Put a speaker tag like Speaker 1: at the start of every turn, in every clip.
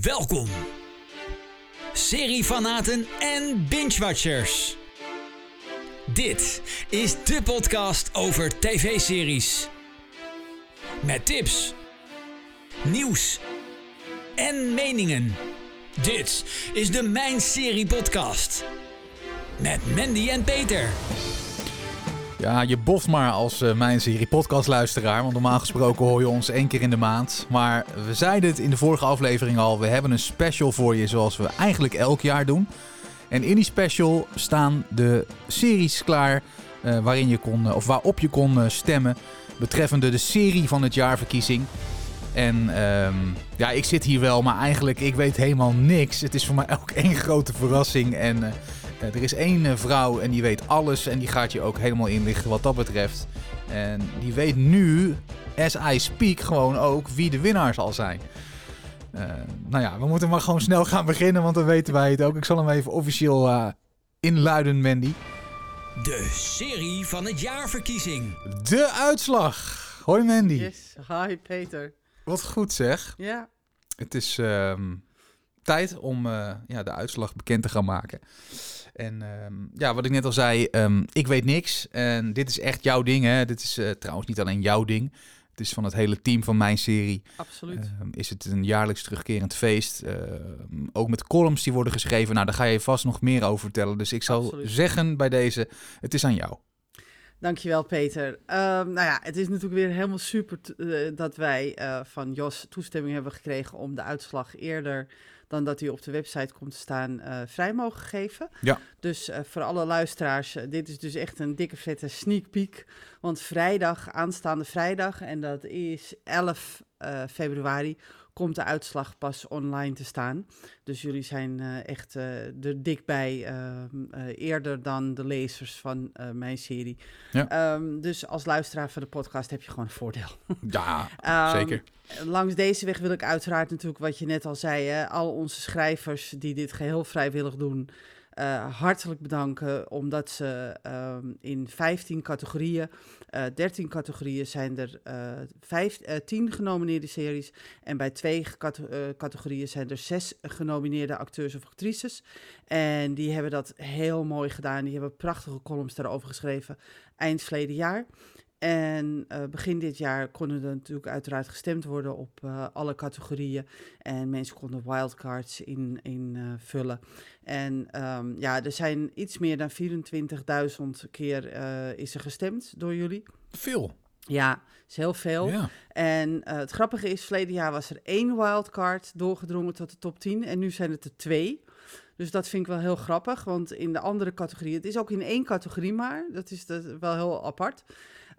Speaker 1: Welkom, seriefanaten en binge-watchers. Dit is de podcast over tv-series. Met tips, nieuws en meningen. Dit is de Mijn Serie Podcast. Met Mandy en Peter.
Speaker 2: Ja, je boft maar als uh, mijn serie podcastluisteraar. Want normaal gesproken hoor je ons één keer in de maand. Maar we zeiden het in de vorige aflevering al. We hebben een special voor je zoals we eigenlijk elk jaar doen. En in die special staan de series klaar uh, waarin je kon, of waarop je kon stemmen. Betreffende de serie van het jaarverkiezing. En um, ja, ik zit hier wel, maar eigenlijk ik weet helemaal niks. Het is voor mij ook één grote verrassing. En er is één vrouw en die weet alles en die gaat je ook helemaal inlichten wat dat betreft. En die weet nu, as I speak, gewoon ook wie de winnaar zal zijn. Uh, nou ja, we moeten maar gewoon snel gaan beginnen, want dan weten wij het ook. Ik zal hem even officieel uh, inluiden, Mandy.
Speaker 1: De serie van het jaarverkiezing.
Speaker 2: De uitslag. Hoi Mandy.
Speaker 3: Yes, hi Peter.
Speaker 2: Wat goed zeg.
Speaker 3: Ja.
Speaker 2: Het is uh, tijd om uh, ja, de uitslag bekend te gaan maken. En um, ja, wat ik net al zei, um, ik weet niks. En dit is echt jouw ding. Hè? Dit is uh, trouwens niet alleen jouw ding. Het is van het hele team van mijn serie.
Speaker 3: Absoluut.
Speaker 2: Um, is het een jaarlijks terugkerend feest. ook met columns die worden geschreven. Nou, daar ga je vast nog meer over vertellen. Dus ik
Speaker 3: Absoluut.
Speaker 2: zeggen bij deze, het is aan jou.
Speaker 3: Dankjewel, Peter. Um, nou ja, het is natuurlijk weer helemaal super uh, dat wij uh, van Jos toestemming hebben gekregen om de uitslag eerder dan dat hij op de website komt te staan uh, vrij mogen geven.
Speaker 2: Ja.
Speaker 3: Dus voor alle luisteraars, dit is dus echt een dikke vette sneak peek. Want vrijdag, aanstaande vrijdag, en dat is 11 februari, komt de uitslag pas online te staan. Dus jullie zijn uh, echt uh, er dik bij, uh, eerder dan de lezers van mijn serie.
Speaker 2: Ja.
Speaker 3: Um, dus als luisteraar van de podcast heb je gewoon een voordeel.
Speaker 2: Ja,
Speaker 3: um,
Speaker 2: zeker.
Speaker 3: Langs deze weg wil ik uiteraard natuurlijk, wat je net al zei, hè, al onze schrijvers die dit geheel vrijwillig doen, uh, hartelijk bedanken, omdat ze um, in 15 categorieën, uh, 13 categorieën zijn er uh, 5, 10 genomineerde series. En bij twee categorieën zijn er zes genomineerde acteurs of actrices. En die hebben dat heel mooi gedaan. Die hebben prachtige columns daarover geschreven eind verleden jaar. En uh, begin dit jaar konden er natuurlijk uiteraard gestemd worden op uh, alle categorieën. En mensen konden wildcards invullen. In, uh, vullen. en um, ja, er zijn iets meer dan 24.000 keer is er gestemd door jullie.
Speaker 2: Veel.
Speaker 3: Ja, is heel veel.
Speaker 2: Ja.
Speaker 3: En het grappige is, verleden jaar was er één wildcard doorgedrongen tot de top 10. En nu zijn het er twee. Dus dat vind ik wel heel grappig, want in de andere categorieën... Het is ook in één categorie maar, dat is dat wel heel apart.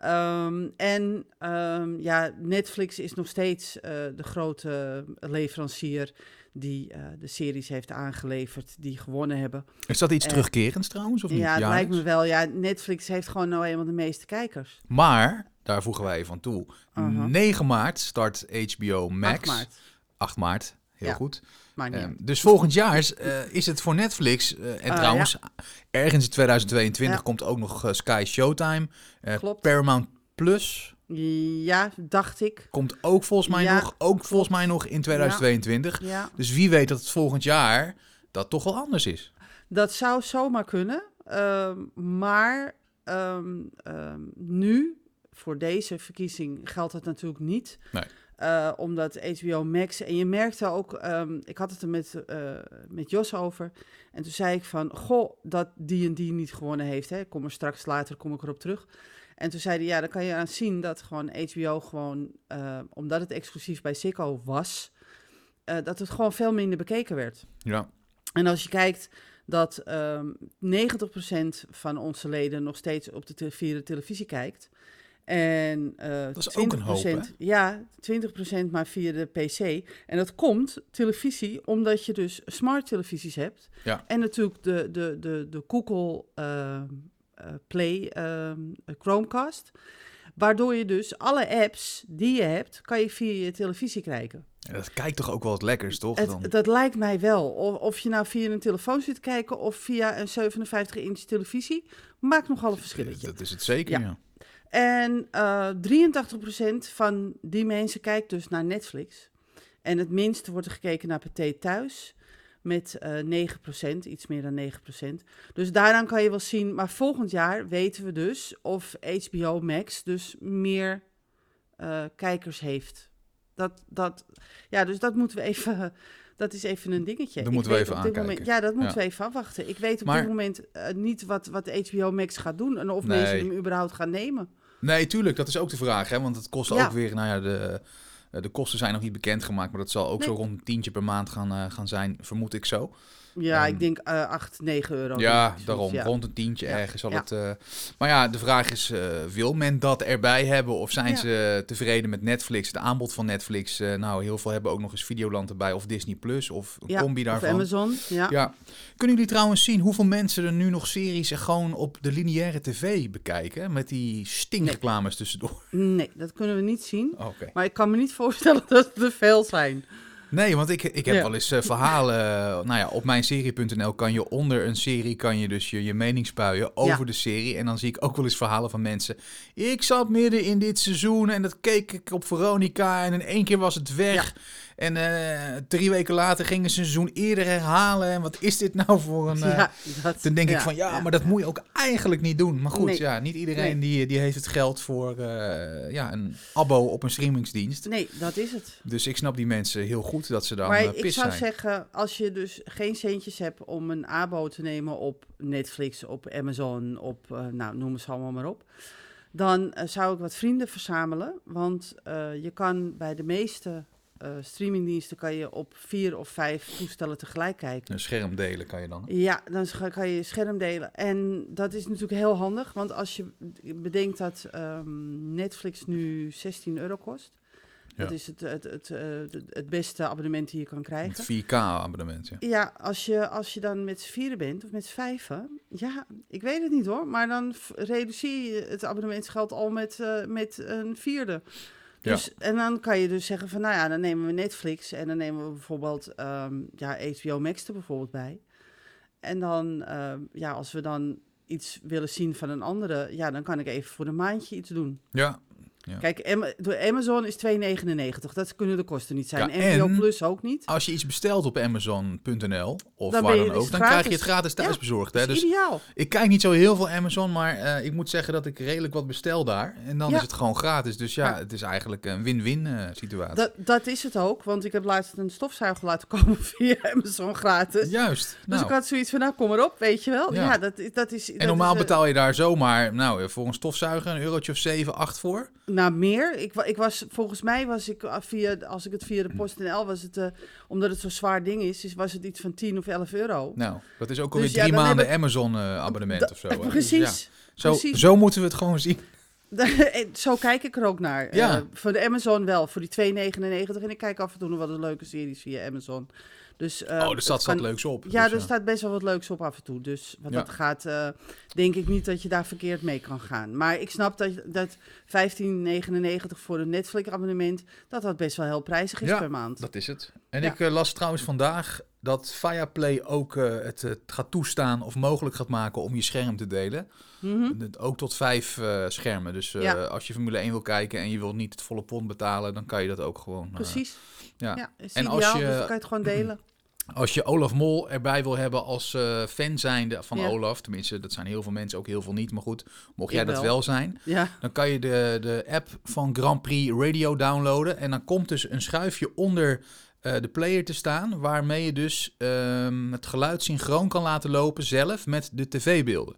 Speaker 3: Um, en um, ja, Netflix is nog steeds uh, de grote leverancier die uh, de series heeft aangeleverd die gewonnen hebben.
Speaker 2: Is dat iets en, terugkerends trouwens? Of niet?
Speaker 3: Ja, het
Speaker 2: Jaarlijks?
Speaker 3: lijkt me wel. Ja, Netflix heeft gewoon nou eenmaal de meeste kijkers.
Speaker 2: Maar, daar voegen wij van toe.
Speaker 3: Uh
Speaker 2: -huh. 9 maart start HBO Max.
Speaker 3: 8 maart.
Speaker 2: 8 maart, heel
Speaker 3: ja.
Speaker 2: goed.
Speaker 3: Um,
Speaker 2: dus volgend jaar uh, is het voor Netflix. Uh, en
Speaker 3: uh,
Speaker 2: trouwens,
Speaker 3: ja.
Speaker 2: ergens in 2022
Speaker 3: Ja.
Speaker 2: komt ook nog Sky Showtime.
Speaker 3: Klopt.
Speaker 2: Paramount Plus
Speaker 3: Ja, dacht ik.
Speaker 2: komt ook volgens mij
Speaker 3: Ja,
Speaker 2: nog. Ook volgens mij nog in 2022.
Speaker 3: Ja,
Speaker 2: Dus wie weet dat het volgend jaar dat toch wel anders is.
Speaker 3: dat zou zomaar kunnen. Um, maar um, um, nu, voor deze verkiezing, geldt het natuurlijk niet.
Speaker 2: Nee.
Speaker 3: Uh, omdat HBO Max, en je merkte ook, um, ik had het er met, uh, met Jos over. En toen zei ik van, goh, dat die en die niet gewonnen heeft. Hè. Kom er straks later, kom ik erop terug. En toen zei hij, ja, dan kan je aan zien dat gewoon HBO gewoon, uh, omdat het exclusief bij Ziggo was, dat het gewoon veel minder bekeken werd.
Speaker 2: Ja.
Speaker 3: En als je kijkt dat um, 90% van onze leden nog steeds op de te via de televisie kijkt. En uh,
Speaker 2: dat is ook een hoop, hè?
Speaker 3: Ja, 20% maar via de PC. En dat komt, televisie, omdat je dus smart televisies hebt.
Speaker 2: Ja.
Speaker 3: En natuurlijk de, de, de, de Google uh, uh, Play Chromecast. Waardoor je dus alle apps die je hebt, kan je via je televisie kijken.
Speaker 2: Ja, dat kijkt toch ook wel wat lekkers, toch?
Speaker 3: Het,
Speaker 2: dan?
Speaker 3: dat lijkt mij wel. Of, of, je nou via een telefoon zit te kijken of via een 57-inch televisie, maakt nogal een verschilletje.
Speaker 2: Dat is het zeker, ja. ja.
Speaker 3: En uh, 83% van die mensen kijkt dus naar Netflix. En het minste wordt er gekeken naar Pathé Thuis met eh 9%, iets meer dan 9%. Dus daaraan kan je wel zien, maar volgend jaar weten we dus of HBO Max dus meer eh, kijkers heeft. Dat, dat, ja, dus dat moeten we even, dat is even een dingetje.
Speaker 2: Dat moeten we even aankijken.
Speaker 3: Moment, ja, dat moeten
Speaker 2: Ja.
Speaker 3: we even afwachten. Ik weet op
Speaker 2: Maar-
Speaker 3: dit moment eh, niet wat, wat HBO Max gaat doen en of
Speaker 2: Nee.
Speaker 3: mensen hem überhaupt gaan nemen.
Speaker 2: Nee, tuurlijk, dat is ook de vraag. Hè? Want het kost
Speaker 3: Ja.
Speaker 2: ook weer, nou ja, de, eh, de kosten zijn nog niet bekendgemaakt. Maar dat zal ook
Speaker 3: Nee.
Speaker 2: zo rond een tientje per maand gaan, eh, gaan zijn, vermoed ik zo.
Speaker 3: Ja,
Speaker 2: Ehm,
Speaker 3: ik denk eh 8, 9 euro. denk
Speaker 2: Ja,
Speaker 3: zoiets,
Speaker 2: daarom.
Speaker 3: ja.
Speaker 2: Rond een tientje
Speaker 3: Ja.
Speaker 2: ergens zal
Speaker 3: Ja.
Speaker 2: het... eh, Maar ja, de vraag is, eh, wil men dat erbij hebben? Of zijn
Speaker 3: Ja.
Speaker 2: ze tevreden met Netflix, het aanbod van Netflix? Eh, nou, heel veel hebben ook nog eens Videoland erbij of Disney Plus of een
Speaker 3: Ja,
Speaker 2: combi
Speaker 3: Of
Speaker 2: daarvan.
Speaker 3: Amazon, ja.
Speaker 2: Ja. Kunnen jullie trouwens zien hoeveel mensen er nu nog series gewoon op de lineaire tv bekijken? Met die stinkreclames tussendoor.
Speaker 3: Nee, dat kunnen we niet zien. Maar ik kan me niet voorstellen dat het er veel zijn.
Speaker 2: Nee, want ik, ik heb
Speaker 3: Ja.
Speaker 2: wel eens eh, verhalen. eh, nou ja, op mijnserie.nl kan je onder een serie kan je dus je, je mening spuien over
Speaker 3: Ja.
Speaker 2: de serie. En dan zie ik ook wel eens verhalen van mensen. Ik zat midden in dit seizoen en dat keek ik op Veronica. En in één keer was het weg. En eh, drie weken later ging een seizoen eerder herhalen. En wat is dit nou voor een. eh,
Speaker 3: ja, dat,
Speaker 2: Dan denk ik van ja,
Speaker 3: ja,
Speaker 2: maar dat moet je ook eigenlijk niet doen. Maar goed,
Speaker 3: Nee.
Speaker 2: ja, niet iedereen die, die heeft het geld voor eh, ja, een abo op een streamingsdienst.
Speaker 3: Nee, dat is het.
Speaker 2: Dus ik snap die mensen heel goed dat ze dan
Speaker 3: maar
Speaker 2: eh,
Speaker 3: ik
Speaker 2: pis
Speaker 3: zou
Speaker 2: zijn.
Speaker 3: zeggen, als je dus geen centjes hebt om een abo te nemen op Netflix, op Amazon, op, eh, nou, noem ze allemaal maar op. Dan eh, zou ik wat vrienden verzamelen. Want eh, je kan bij de meeste eh, streamingdiensten kan je op vier of vijf toestellen tegelijk kijken.
Speaker 2: Een scherm delen kan je dan.
Speaker 3: Ja, dan kan je je scherm delen. En dat is natuurlijk heel handig, want als je bedenkt dat ehm, Netflix nu 16 euro kost. Dat is het, het, het, eh, het, het beste abonnement die je kan krijgen.
Speaker 2: Het 4K-abonnement, ja.
Speaker 3: Ja, als je, als je dan met z'n vieren bent of met z'n vijven. Ja, ik weet het niet hoor. Maar dan reduceer je het abonnementsgeld al met, eh, met een vierde.
Speaker 2: Ja.
Speaker 3: Dus, En dan kan je dus zeggen van, nou ja, dan nemen we Netflix en dan nemen we bijvoorbeeld ehm, ja, HBO Max er bijvoorbeeld bij. En dan, ehm, ja, als we dan iets willen zien van een andere, ja, dan kan ik even voor een maandje iets doen.
Speaker 2: Ja, Ja.
Speaker 3: Kijk, Amazon is 2,99. Dat kunnen de kosten niet zijn.
Speaker 2: Ja,
Speaker 3: NPO Plus ook niet.
Speaker 2: als je iets bestelt op Amazon.nl of
Speaker 3: Dan
Speaker 2: waar
Speaker 3: je-
Speaker 2: dan
Speaker 3: is
Speaker 2: ook, dan krijg je het gratis thuisbezorgd. Hè? Dus
Speaker 3: ideaal.
Speaker 2: ik kijk niet zo heel veel Amazon, maar eh, ik moet zeggen dat ik redelijk wat bestel daar. En dan is het gewoon gratis. Dus ja, het is eigenlijk een win-win eh, situatie.
Speaker 3: Dat, dat is het ook, want ik heb laatst een stofzuiger laten komen via Amazon gratis.
Speaker 2: Juist.
Speaker 3: Dus
Speaker 2: Nou.
Speaker 3: ik had zoiets van, nou kom maar op, weet je wel.
Speaker 2: Ja.
Speaker 3: Dat, is- dat is...
Speaker 2: En normaal betaal je daar zomaar, nou, eh, voor een stofzuiger een eurotje of 7, 8 voor.
Speaker 3: Nou, meer. Ik, ik was, volgens mij was ik ah, via, als ik het via de PostNL was het, eh, omdat het zo'n zwaar ding is, was het iets van 10 of 11 euro.
Speaker 2: Nou, dat is ook alweer
Speaker 3: Dus ja,
Speaker 2: drie maanden
Speaker 3: ik-
Speaker 2: Amazon-abonnement
Speaker 3: Da-
Speaker 2: of zo. hè. Dus
Speaker 3: Precies.
Speaker 2: ja, zo,
Speaker 3: precies.
Speaker 2: zo moeten we het gewoon zien.
Speaker 3: Zo kijk ik er ook naar.
Speaker 2: Ja.
Speaker 3: Eh, voor de Amazon wel, voor die 2,99. En ik kijk af en toe nog wel de leuke series via Amazon. Dus,
Speaker 2: oh, er
Speaker 3: het
Speaker 2: staat wat leuks op.
Speaker 3: Ja,
Speaker 2: Dus,
Speaker 3: er staat best wel wat leuks op af en toe. Dus wat
Speaker 2: Ja.
Speaker 3: dat gaat, eh, denk ik niet dat je daar verkeerd mee kan gaan. Maar ik snap dat, dat 15,99 voor een Netflix-abonnement, dat dat best wel heel prijzig is
Speaker 2: Ja,
Speaker 3: per maand.
Speaker 2: Dat is het. En
Speaker 3: Ja.
Speaker 2: ik eh, las trouwens vandaag dat Viaplay ook eh, het eh, gaat toestaan of mogelijk gaat maken om je scherm te delen.
Speaker 3: Mhm.
Speaker 2: Het- Ook tot vijf eh, schermen. Dus
Speaker 3: Ja.
Speaker 2: als je Formule 1 wil kijken en je wilt niet het volle pond betalen, dan kan je dat ook gewoon.
Speaker 3: Precies.
Speaker 2: ja. En
Speaker 3: ideaal,
Speaker 2: als je-
Speaker 3: dus dan kan je het gewoon delen.
Speaker 2: Als je Olaf Mol erbij wil hebben als fan zijnde van
Speaker 3: Ja.
Speaker 2: Olaf, tenminste dat zijn heel veel mensen, ook heel veel niet, maar goed, mocht jij dat
Speaker 3: wel.
Speaker 2: zijn, dan kan je de, de app van Grand Prix Radio downloaden. En dan komt dus een schuifje onder de player te staan, waarmee je dus ehm, het geluid synchroon kan laten lopen zelf met de tv-beelden.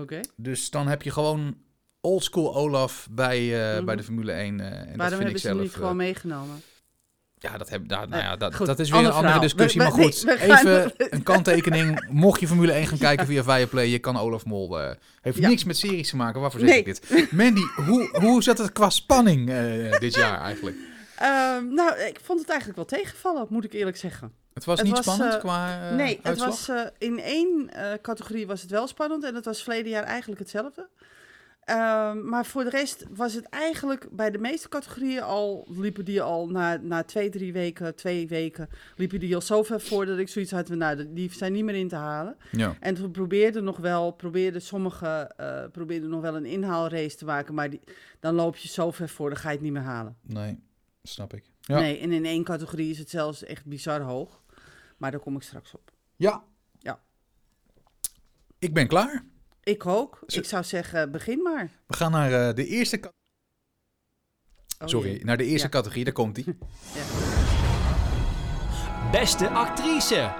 Speaker 3: oké.
Speaker 2: Dus dan heb je gewoon oldschool Olaf bij, eh,
Speaker 3: Mhm.
Speaker 2: bij de Formule 1. eh, en dat
Speaker 3: Waarom
Speaker 2: vind ik
Speaker 3: hebben ze hem
Speaker 2: zelf...
Speaker 3: niet gewoon
Speaker 2: eh,
Speaker 3: meegenomen?
Speaker 2: ja, dat, heb, daar, nou
Speaker 3: Nee,
Speaker 2: ja, dat,
Speaker 3: goed,
Speaker 2: dat is weer een
Speaker 3: ander
Speaker 2: andere
Speaker 3: verhaal.
Speaker 2: discussie.
Speaker 3: We-
Speaker 2: maar goed,
Speaker 3: nee, we gaan-
Speaker 2: even een kanttekening. Mocht je Formule 1 gaan kijken via Viaplay, je kan Olaf Mol. eh, heeft
Speaker 3: Ja.
Speaker 2: niks met series te maken. Waarvoor zeg
Speaker 3: Nee.
Speaker 2: ik dit? Mandy, hoe, hoe zat het qua spanning eh, dit jaar eigenlijk?
Speaker 3: Ehm, nou, ik vond het eigenlijk wel tegenvallen, moet ik eerlijk zeggen.
Speaker 2: Het was
Speaker 3: Het
Speaker 2: niet
Speaker 3: was,
Speaker 2: spannend
Speaker 3: eh,
Speaker 2: qua eh,
Speaker 3: nee, het was eh, in één categorie was het wel spannend en dat was verleden jaar eigenlijk hetzelfde. Ehm, maar voor de rest was het eigenlijk bij de meeste categorieën al, liepen die al na, na twee, drie weken, twee weken, liepen die al zo ver voor dat ik zoiets had van, nou, die zijn niet meer in te halen.
Speaker 2: Ja.
Speaker 3: En we probeerden nog wel, probeerden sommigen eh probeerden nog wel een inhaalrace te maken, maar die, dan loop je zo ver voor, dan ga je het niet meer halen.
Speaker 2: Nee. Snap ik. Ja.
Speaker 3: Nee, en in één categorie is het zelfs echt bizar hoog. Maar daar kom ik straks op.
Speaker 2: Ja.
Speaker 3: Ja.
Speaker 2: Ik ben klaar.
Speaker 3: Ik ook. Ik zou zeggen, begin maar.
Speaker 2: We gaan naar eh, de eerste... ca-
Speaker 3: Oh,
Speaker 2: Sorry,
Speaker 3: jee.
Speaker 2: naar de eerste
Speaker 3: Ja.
Speaker 2: categorie. Daar komt die.
Speaker 1: Beste actrice.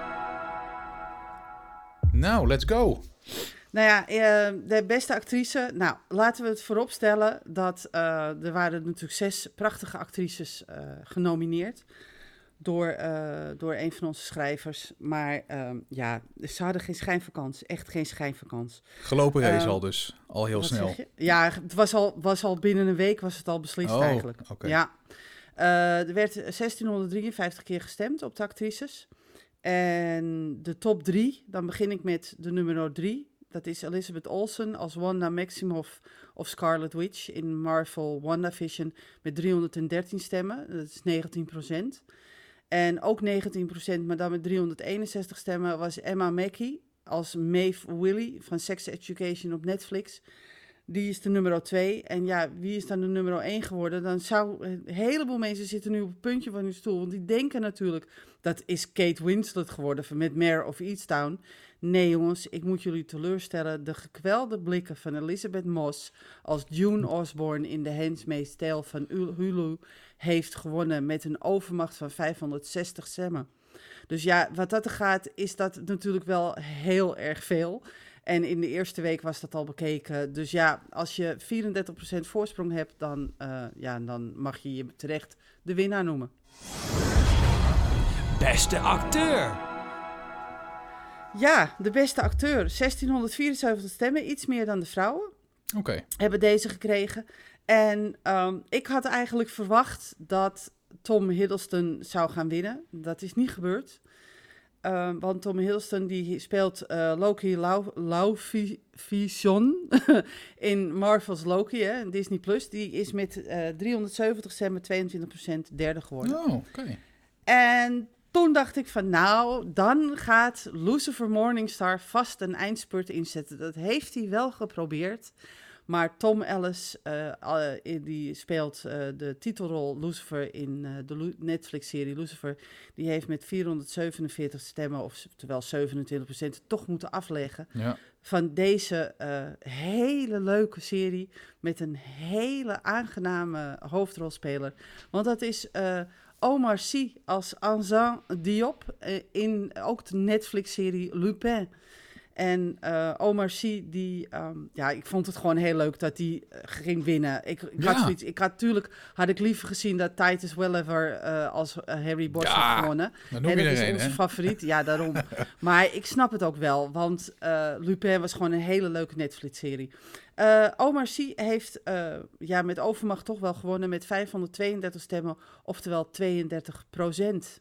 Speaker 2: Nou, let's go.
Speaker 3: Nou ja, eh, de beste actrice. Nou, laten we het vooropstellen dat eh, er waren natuurlijk zes prachtige actrices eh, genomineerd. Door, eh, door een van onze schrijvers. Maar ehm, ja, ze hadden geen schijnvakantie. Echt geen schijnvakantie.
Speaker 2: Gelopen race
Speaker 3: Eh,
Speaker 2: al dus. Al heel snel.
Speaker 3: Ja, het was al, was al binnen een week was het al beslist
Speaker 2: Oh,
Speaker 3: eigenlijk.
Speaker 2: oké.
Speaker 3: Ja. Er werd 1653 keer gestemd op de actrices. En de top drie, dan begin ik met de nummer drie. Dat is Elizabeth Olsen als Wanda Maximoff of Scarlet Witch in Marvel WandaVision met 313 stemmen. Dat is 19% En ook 19% maar dan met 361 stemmen was Emma Mackey als Maeve Willy van Sex Education op Netflix. Die is de nummer 2. En ja, wie is dan de nummer 1 geworden? Dan zou een heleboel mensen zitten nu op het puntje van hun stoel. Want die denken natuurlijk dat is Kate Winslet geworden met Mare of Easttown. Nee jongens, ik moet jullie teleurstellen. De gekwelde blikken van Elizabeth Moss als June Osborne in The Handmaid's Tale van Ul- Hulu heeft gewonnen met een overmacht van 560 stemmen. Dus ja, wat dat er gaat, is dat natuurlijk wel heel erg veel. En in de eerste week was dat al bekeken. Dus ja, als je 34% voorsprong hebt, dan, eh, ja, dan mag je je terecht de winnaar noemen.
Speaker 1: Beste acteur.
Speaker 3: Ja, de beste acteur. 1674 stemmen, iets meer dan de vrouwen.
Speaker 2: Oké.
Speaker 3: hebben deze gekregen. En ehm, ik had eigenlijk verwacht dat Tom Hiddleston zou gaan winnen. Dat is niet gebeurd. Ehm, want Tom Hiddleston die speelt eh, Loki Lau- Lauvision in Marvel's Loki, hè, Disney+. Plus. Die is met eh 370 stemmen 22% derde geworden.
Speaker 2: Oh, oké.
Speaker 3: En toen dacht ik van nou, dan gaat Lucifer Morningstar vast een eindspurt inzetten. Dat heeft hij wel geprobeerd. Maar Tom Ellis, eh, eh, die speelt eh, de titelrol Lucifer in de Netflix-serie Lucifer. Die heeft met 447 stemmen, of terwijl 27% toch moeten afleggen
Speaker 2: Ja.
Speaker 3: van deze hele leuke serie met een hele aangename hoofdrolspeler. Want dat is Omar Sy als Anzan Diop eh, in ook de Netflix-serie Lupin. En eh, Omar Sy, die, ehm, ja, ik vond het gewoon heel leuk dat hij eh, ging winnen. Ik, ik had zoiets, ik had natuurlijk, had ik liever gezien dat Titus Welliver eh, als Harry Bosch
Speaker 2: Ja,
Speaker 3: had gewonnen.
Speaker 2: Noem
Speaker 3: En
Speaker 2: je
Speaker 3: dat is onze
Speaker 2: hè?
Speaker 3: favoriet, ja, daarom. maar ik snap het ook wel, want eh, Lupin was gewoon een hele leuke Netflix-serie. Eh, Omar Sy heeft eh, ja, met overmacht toch wel gewonnen met 532 stemmen, oftewel 32 procent.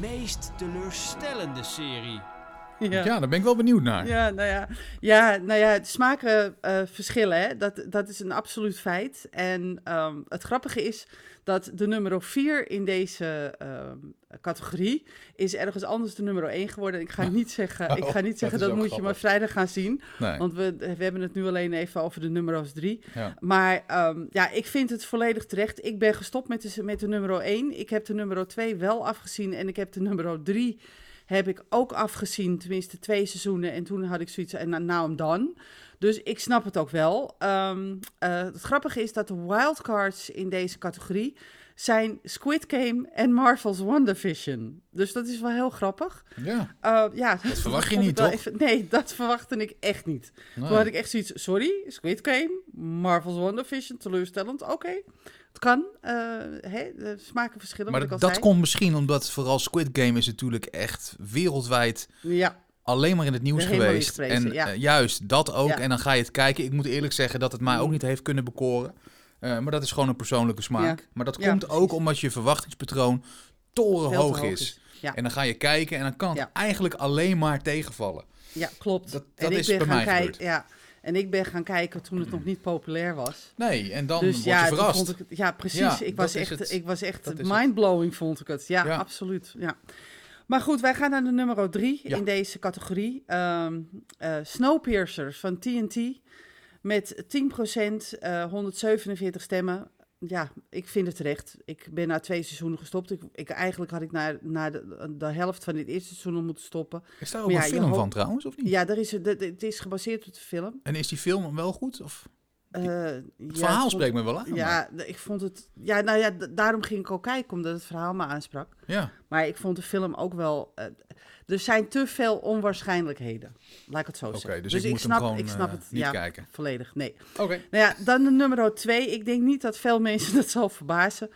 Speaker 1: Meest teleurstellende serie.
Speaker 2: Ja. daar ben ik wel benieuwd naar.
Speaker 3: Ja, nou ja, ja, nou ja smaken eh, verschillen, hè? Dat, dat is een absoluut feit. En ehm, het grappige is dat de nummer 4 in deze ehm, categorie is ergens anders de nummer 1 geworden. Ik ga niet zeggen, ik
Speaker 2: Oh,
Speaker 3: ga niet
Speaker 2: dat
Speaker 3: zeggen dat, moet je maar vrijdag gaan zien.
Speaker 2: Nee.
Speaker 3: Want we, we hebben het nu alleen even over de nummer 3.
Speaker 2: Ja.
Speaker 3: Maar ehm, ja, ik vind het volledig terecht. Ik ben gestopt met de, met de nummer 1. Ik heb de nummer 2 wel afgezien en ik heb de nummer 3 heb ik ook afgezien, tenminste twee seizoenen. En toen had ik zoiets, en nou now I'm done. Dus ik snap het ook wel. Ehm, eh, het grappige is dat de wildcards in deze categorie zijn Squid Game en Marvel's WandaVision. Dus dat is wel heel grappig.
Speaker 2: Ja.
Speaker 3: Uh, ja,
Speaker 2: Dat verwacht je niet, toch?
Speaker 3: even- nee, dat verwachtte ik echt niet.
Speaker 2: Nee.
Speaker 3: Toen had ik echt zoiets, sorry, Squid Game, Marvel's WandaVision, teleurstellend. Oké, het kan. eh hè, de smaken verschillen,
Speaker 2: Maar dat,
Speaker 3: zei.
Speaker 2: komt misschien omdat vooral Squid Game is natuurlijk echt wereldwijd
Speaker 3: Ja,
Speaker 2: alleen maar in het nieuws geweest. En
Speaker 3: ja.
Speaker 2: eh, juist dat ook.
Speaker 3: Ja.
Speaker 2: En dan ga je het kijken. Ik moet eerlijk zeggen dat het mij ook
Speaker 3: Mm.
Speaker 2: niet heeft kunnen bekoren. Eh, maar dat is gewoon een persoonlijke smaak.
Speaker 3: Ja.
Speaker 2: Maar dat
Speaker 3: Ja,
Speaker 2: komt ook omdat je verwachtingspatroon torenhoog is.
Speaker 3: Ja.
Speaker 2: En dan ga je kijken en dan kan het
Speaker 3: Ja.
Speaker 2: eigenlijk alleen maar tegenvallen.
Speaker 3: ja, klopt.
Speaker 2: Dat-
Speaker 3: en
Speaker 2: dat
Speaker 3: ik
Speaker 2: is
Speaker 3: ben
Speaker 2: bij
Speaker 3: gaan
Speaker 2: mij gebeurd.
Speaker 3: ja. En ik ben gaan kijken toen het nog niet populair was.
Speaker 2: Nee, en dan
Speaker 3: dus
Speaker 2: word
Speaker 3: ja,
Speaker 2: je
Speaker 3: toen
Speaker 2: verrast.
Speaker 3: vond ik het, ja, precies.
Speaker 2: Ja,
Speaker 3: ik, was echt,
Speaker 2: het.
Speaker 3: ik was echt mindblowing, vond ik het. Ja,
Speaker 2: Ja.
Speaker 3: absoluut. Ja. Maar goed, wij gaan naar de nummer drie
Speaker 2: Ja.
Speaker 3: in deze categorie. Snowpiercer van TNT met 10%, eh 147 stemmen. ja, ik vind het terecht. Ik ben na twee seizoenen gestopt. Ik, ik, eigenlijk had ik na, na de, de helft van dit eerste seizoen al moeten stoppen.
Speaker 2: Is daar ook
Speaker 3: Maar
Speaker 2: een film van trouwens, of niet?
Speaker 3: Ja, er is, het is gebaseerd op de film.
Speaker 2: En is die film wel goed? Of?
Speaker 3: Eh,
Speaker 2: Het
Speaker 3: ja,
Speaker 2: verhaal
Speaker 3: vond-
Speaker 2: spreekt me wel aan.
Speaker 3: Ja, ik vond het. Ja, nou ja, daarom ging ik ook kijken, omdat het verhaal me aansprak.
Speaker 2: ja.
Speaker 3: Maar ik vond de film ook wel. eh, er zijn te veel onwaarschijnlijkheden. Laat ik het zo
Speaker 2: Oké,
Speaker 3: zeggen.
Speaker 2: dus, ik moet
Speaker 3: snap,
Speaker 2: hem gewoon
Speaker 3: ik snap
Speaker 2: eh,
Speaker 3: het
Speaker 2: niet
Speaker 3: ja,
Speaker 2: kijken.
Speaker 3: volledig. Nee.
Speaker 2: Oké.
Speaker 3: Nou ja, dan de nummer 2. Ik denk niet dat veel mensen dat zal verbazen.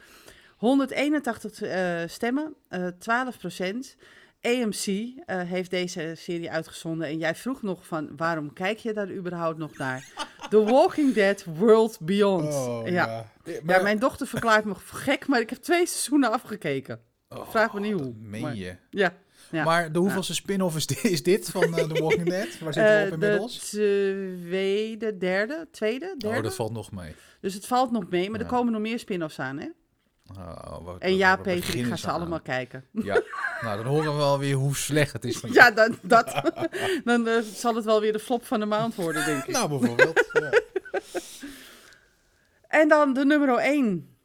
Speaker 3: 181 eh, stemmen, eh 12 procent. AMC eh, heeft deze serie uitgezonden. En jij vroeg nog van, waarom kijk je daar überhaupt nog naar? The Walking Dead World Beyond.
Speaker 2: Oh,
Speaker 3: ja.
Speaker 2: ja.
Speaker 3: Ja, mijn dochter verklaart me gek, maar ik heb twee seizoenen afgekeken.
Speaker 2: Oh,
Speaker 3: vraag me niet hoe,
Speaker 2: Meen
Speaker 3: maar-
Speaker 2: je?
Speaker 3: Ja. Ja.
Speaker 2: Maar de hoeveelste spin-off is dit, is dit van eh, The Walking Dead? Waar zitten we
Speaker 3: Eh,
Speaker 2: op inmiddels?
Speaker 3: De tweede, derde, tweede, derde.
Speaker 2: Oh, dat valt nog mee.
Speaker 3: Dus het valt nog mee, maar er komen nog meer spin-offs aan, hè?
Speaker 2: Oh, wat-
Speaker 3: En ja, Peter, ik ga ze
Speaker 2: aan?
Speaker 3: allemaal kijken.
Speaker 2: Ja, nou dan horen we wel weer hoe slecht het is.
Speaker 3: Ja, dan, dat, dan eh, zal het wel weer de flop van de maand worden, denk ik.
Speaker 2: Nou, bijvoorbeeld. ja.
Speaker 3: En dan de nummer 1.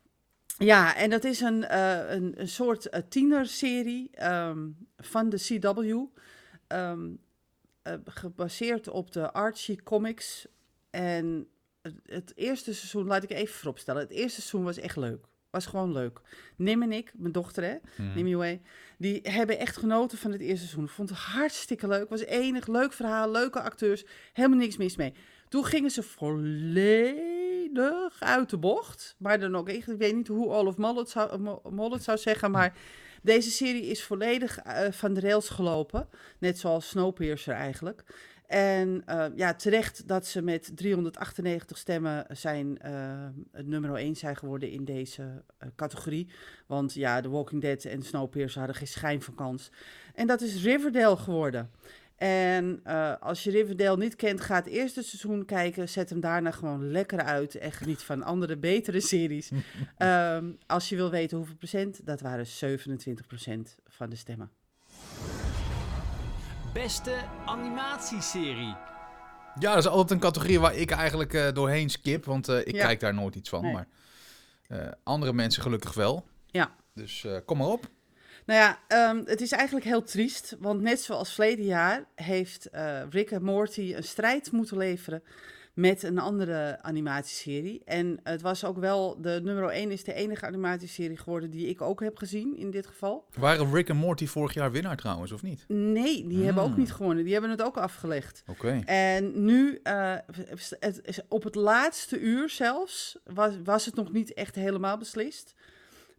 Speaker 3: Ja, en dat is een, eh, een, een soort eh, tienerserie ehm, van de CW. ehm, eh, gebaseerd op de Archie comics. En het, het eerste seizoen, laat ik even vooropstellen. Het eerste seizoen was echt leuk. Was gewoon leuk. Nim en ik, mijn dochter hè,
Speaker 2: Mhm.
Speaker 3: Nim Yue, die hebben echt genoten van het eerste seizoen. Vond het hartstikke leuk. Was enig, leuk verhaal, leuke acteurs. Helemaal niks mis mee. Toen gingen ze volledig uit de bocht. Maar dan ook ik weet niet hoe Olaf Mol het zou, Mo- Mol het zou zeggen, maar deze serie is volledig eh, van de rails gelopen. Net zoals Snowpiercer eigenlijk. En eh, ja, terecht dat ze met 398 stemmen zijn eh, het nummer 1 zijn geworden in deze eh, categorie. Want ja, The Walking Dead en Snowpiercer hadden geen schijn van kans. En dat is Riverdale geworden. En eh, als je Riverdale niet kent, ga het eerste seizoen kijken. Zet hem daarna gewoon lekker uit. En geniet van andere, betere series. Ehm, als je wil weten hoeveel procent, dat waren 27 procent van de stemmen.
Speaker 1: Beste animatieserie.
Speaker 2: Ja, dat is altijd een categorie waar ik eigenlijk eh, doorheen skip, want eh, ik
Speaker 3: Ja.
Speaker 2: kijk daar nooit iets van.
Speaker 3: Nee.
Speaker 2: Maar eh, andere mensen gelukkig wel.
Speaker 3: Ja.
Speaker 2: Dus eh, kom maar op.
Speaker 3: Nou ja, ehm, het is eigenlijk heel triest. Want net zoals verleden jaar heeft eh, Rick en Morty een strijd moeten leveren met een andere animatieserie. En het was ook wel, de nummer 1 is de enige animatieserie geworden die ik ook heb gezien in dit geval.
Speaker 2: Waren Rick en Morty vorig jaar winnaar trouwens, of niet?
Speaker 3: Nee, die hebben ook
Speaker 2: Hmm.
Speaker 3: niet gewonnen. Die hebben het ook afgelegd.
Speaker 2: Oké.
Speaker 3: En nu, eh, het is op het laatste uur zelfs, was, was het nog niet echt helemaal beslist.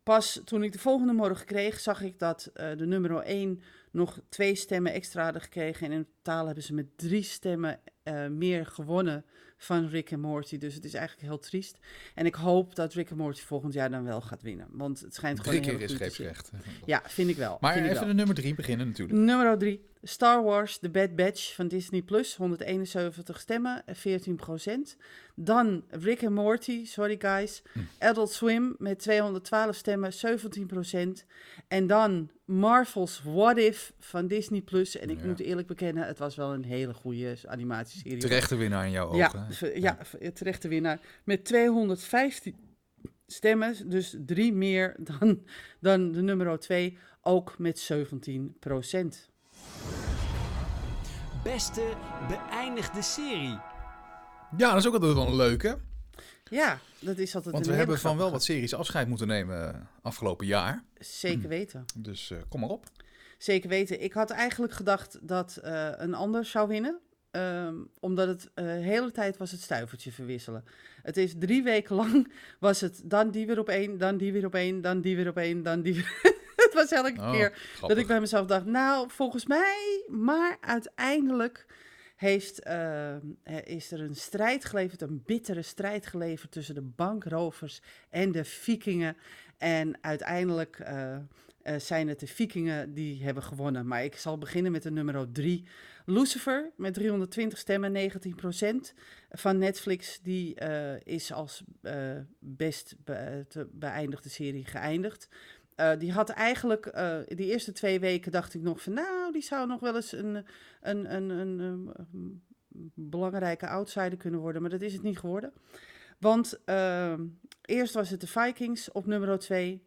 Speaker 3: Pas toen ik de volgende morgen kreeg, zag ik dat eh, de nummer 1 nog twee stemmen extra hadden gekregen. En in totaal hebben ze met drie stemmen eh, meer gewonnen van Rick en Morty. Dus het is eigenlijk heel triest. En ik hoop dat Rick en Morty volgend jaar dan wel gaat winnen. Want het schijnt gewoon
Speaker 2: Drie keer is scheepsrecht.
Speaker 3: Ja, vind ik wel.
Speaker 2: Maar
Speaker 3: vind ik
Speaker 2: even
Speaker 3: wel.
Speaker 2: de nummer drie beginnen natuurlijk.
Speaker 3: Nummer 3. Star Wars The Bad Batch van Disney Plus. 171 stemmen, eh, 14% Dan Rick and Morty, sorry guys.
Speaker 2: Hm.
Speaker 3: Adult Swim met 212 stemmen, 17% En dan Marvel's What If van Disney Plus. En ik
Speaker 2: Ja.
Speaker 3: moet eerlijk bekennen, het was wel een hele goede animatieserie.
Speaker 2: Terechte winnaar in jouw ogen.
Speaker 3: Ja, ja, v- terechte winnaar. Met 215 stemmen, dus drie meer dan, dan de nummer 2. Ook met 17
Speaker 1: Beste beëindigde serie.
Speaker 2: Ja, dat is ook altijd wel een leuke.
Speaker 3: Ja, dat is altijd
Speaker 2: Want we hebben van wel wat series afscheid moeten nemen eh, afgelopen jaar.
Speaker 3: Zeker weten.
Speaker 2: Dus eh, kom maar op.
Speaker 3: Zeker weten. Ik had eigenlijk gedacht dat eh, een ander zou winnen. Ehm, omdat het eh, de hele tijd was het stuivertje verwisselen. Het is drie weken lang was het dan die weer op één, dan die weer op één, dan die weer op één, dan die weer... het was elke
Speaker 2: Oh,
Speaker 3: keer
Speaker 2: grappig.
Speaker 3: dat ik bij mezelf dacht, nou, volgens mij, maar uiteindelijk heeft, eh, is er een strijd geleverd, een bittere strijd geleverd tussen de bankrovers en de vikingen. En uiteindelijk eh, eh, zijn het de vikingen die hebben gewonnen. Maar ik zal beginnen met de nummer 3. Lucifer met 320 stemmen, 19% van Netflix. Die is als best be- te beëindigde serie geëindigd. Eh, die had eigenlijk, eh die eerste twee weken dacht ik nog van, nou, die zou nog wel eens een, een, een, een, belangrijke outsider kunnen worden, maar dat is het niet geworden. Want ehm, eerst was het de Vikings op nummer 2,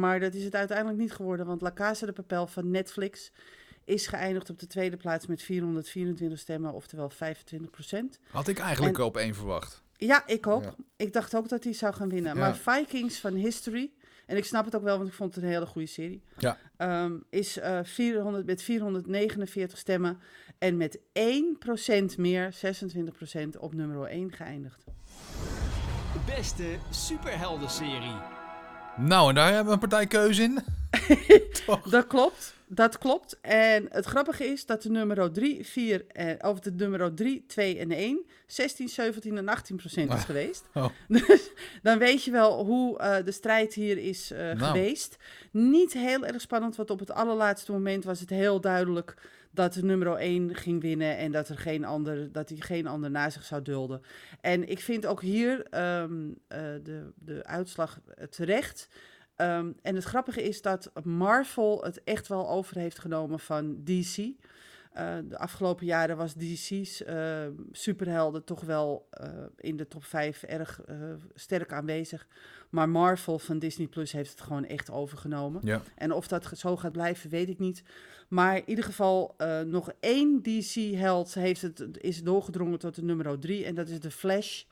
Speaker 3: maar dat is het uiteindelijk niet geworden. Want La Casa de Papel van Netflix is geëindigd op de tweede plaats met 424 stemmen, oftewel 25 procent.
Speaker 2: Had ik eigenlijk
Speaker 3: En-
Speaker 2: op één verwacht.
Speaker 3: Ja, ik ook.
Speaker 2: Ja.
Speaker 3: Ik dacht ook dat hij zou gaan winnen.
Speaker 2: Ja.
Speaker 3: Maar Vikings van History, en ik snap het ook wel, want ik vond het een hele goede serie,
Speaker 2: Ja.
Speaker 3: ehm, is eh 400, met 449 stemmen en met 1% meer, 26% op nummer 1 geëindigd.
Speaker 1: Beste superheldenserie.
Speaker 2: Nou, en daar hebben we een partij keuze in.
Speaker 3: Dat klopt, dat klopt. En het grappige is dat de nummer 3, 4, eh, of de nummer 3, 2 en 1 16, 17 en 18 procent is
Speaker 2: Ah.
Speaker 3: geweest.
Speaker 2: Oh.
Speaker 3: Dus dan weet je wel hoe eh, de strijd hier is eh,
Speaker 2: Nou.
Speaker 3: geweest. Niet heel erg spannend, want op het allerlaatste moment was het heel duidelijk dat de nummer 1 ging winnen en dat, er geen ander, dat hij geen ander na zich zou dulden. En ik vind ook hier ehm, eh, de, de uitslag terecht. Ehm, en het grappige is dat Marvel het echt wel over heeft genomen van DC. Eh, de afgelopen jaren was DC's eh, superhelden toch wel eh, in de top 5 erg sterk aanwezig. Maar Marvel van Disney Plus heeft het gewoon echt overgenomen.
Speaker 2: Ja.
Speaker 3: En of dat zo gaat blijven, weet ik niet. Maar in ieder geval, nog één DC-held heeft het, is doorgedrongen tot de nummer 3. En dat is de Flash.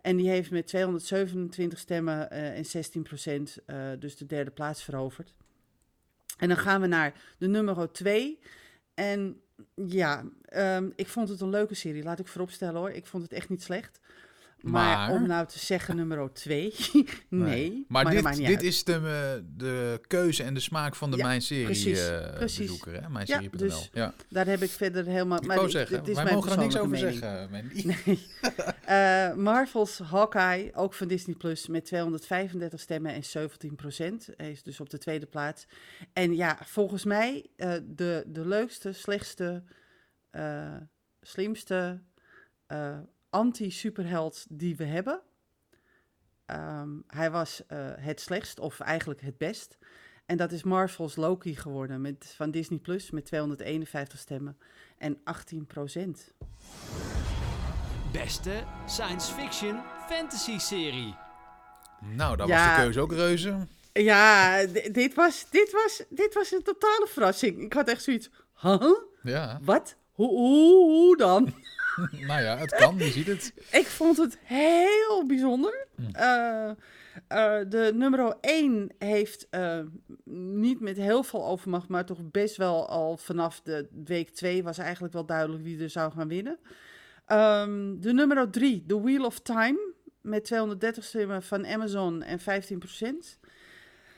Speaker 3: En die heeft met 227 stemmen eh, en 16 procent dus de derde plaats veroverd. En dan gaan we naar de nummer 2. En ja, ehm, ik vond het een leuke serie. Laat ik vooropstellen hoor. Ik vond het echt niet slecht. Maar,
Speaker 2: Maar?
Speaker 3: om nou te zeggen nummer 2, nee.
Speaker 2: Maar, dit, dit is de, eh, de keuze en de smaak van de
Speaker 3: Ja,
Speaker 2: Mijn Serie
Speaker 3: precies,
Speaker 2: eh,
Speaker 3: precies.
Speaker 2: bezoeker, hè? Mijn
Speaker 3: Ja, dus
Speaker 2: ja.
Speaker 3: Daar heb ik verder helemaal...
Speaker 2: Ik
Speaker 3: maar ik-
Speaker 2: zeggen,
Speaker 3: dit is
Speaker 2: wij
Speaker 3: mijn
Speaker 2: mogen er niks over
Speaker 3: mening.
Speaker 2: zeggen, Mandy.
Speaker 3: Nee. Eh, Marvel's Hawkeye, ook van Disney Plus, met 235 stemmen en 17 procent. Hij is dus op de tweede plaats. En ja, volgens mij eh, de, de leukste, slechtste, slimste anti-superheld die we hebben. Ehm, hij was eh, het slechtst, of eigenlijk het best. En dat is Marvel's Loki geworden met, van Disney Plus met 251 stemmen en 18 procent.
Speaker 1: Beste science fiction fantasy serie.
Speaker 2: Nou, daar was de keuze ook reuze.
Speaker 3: Ja, dit was, dit, was, dit was een totale verrassing. Ik had echt zoiets. Huh?
Speaker 2: Ja,
Speaker 3: Wat? Hoe, hoe, hoe dan?
Speaker 2: nou ja, het kan, je ziet het.
Speaker 3: Ik vond het heel bijzonder.
Speaker 2: Hm.
Speaker 3: Eh, eh, de nummer 1 heeft eh, niet met heel veel overmacht, maar toch best wel al vanaf de week 2 was eigenlijk wel duidelijk wie er zou gaan winnen. Ehm, de nummer 3, The Wheel of Time, met 230 stemmen van Amazon en 15 procent.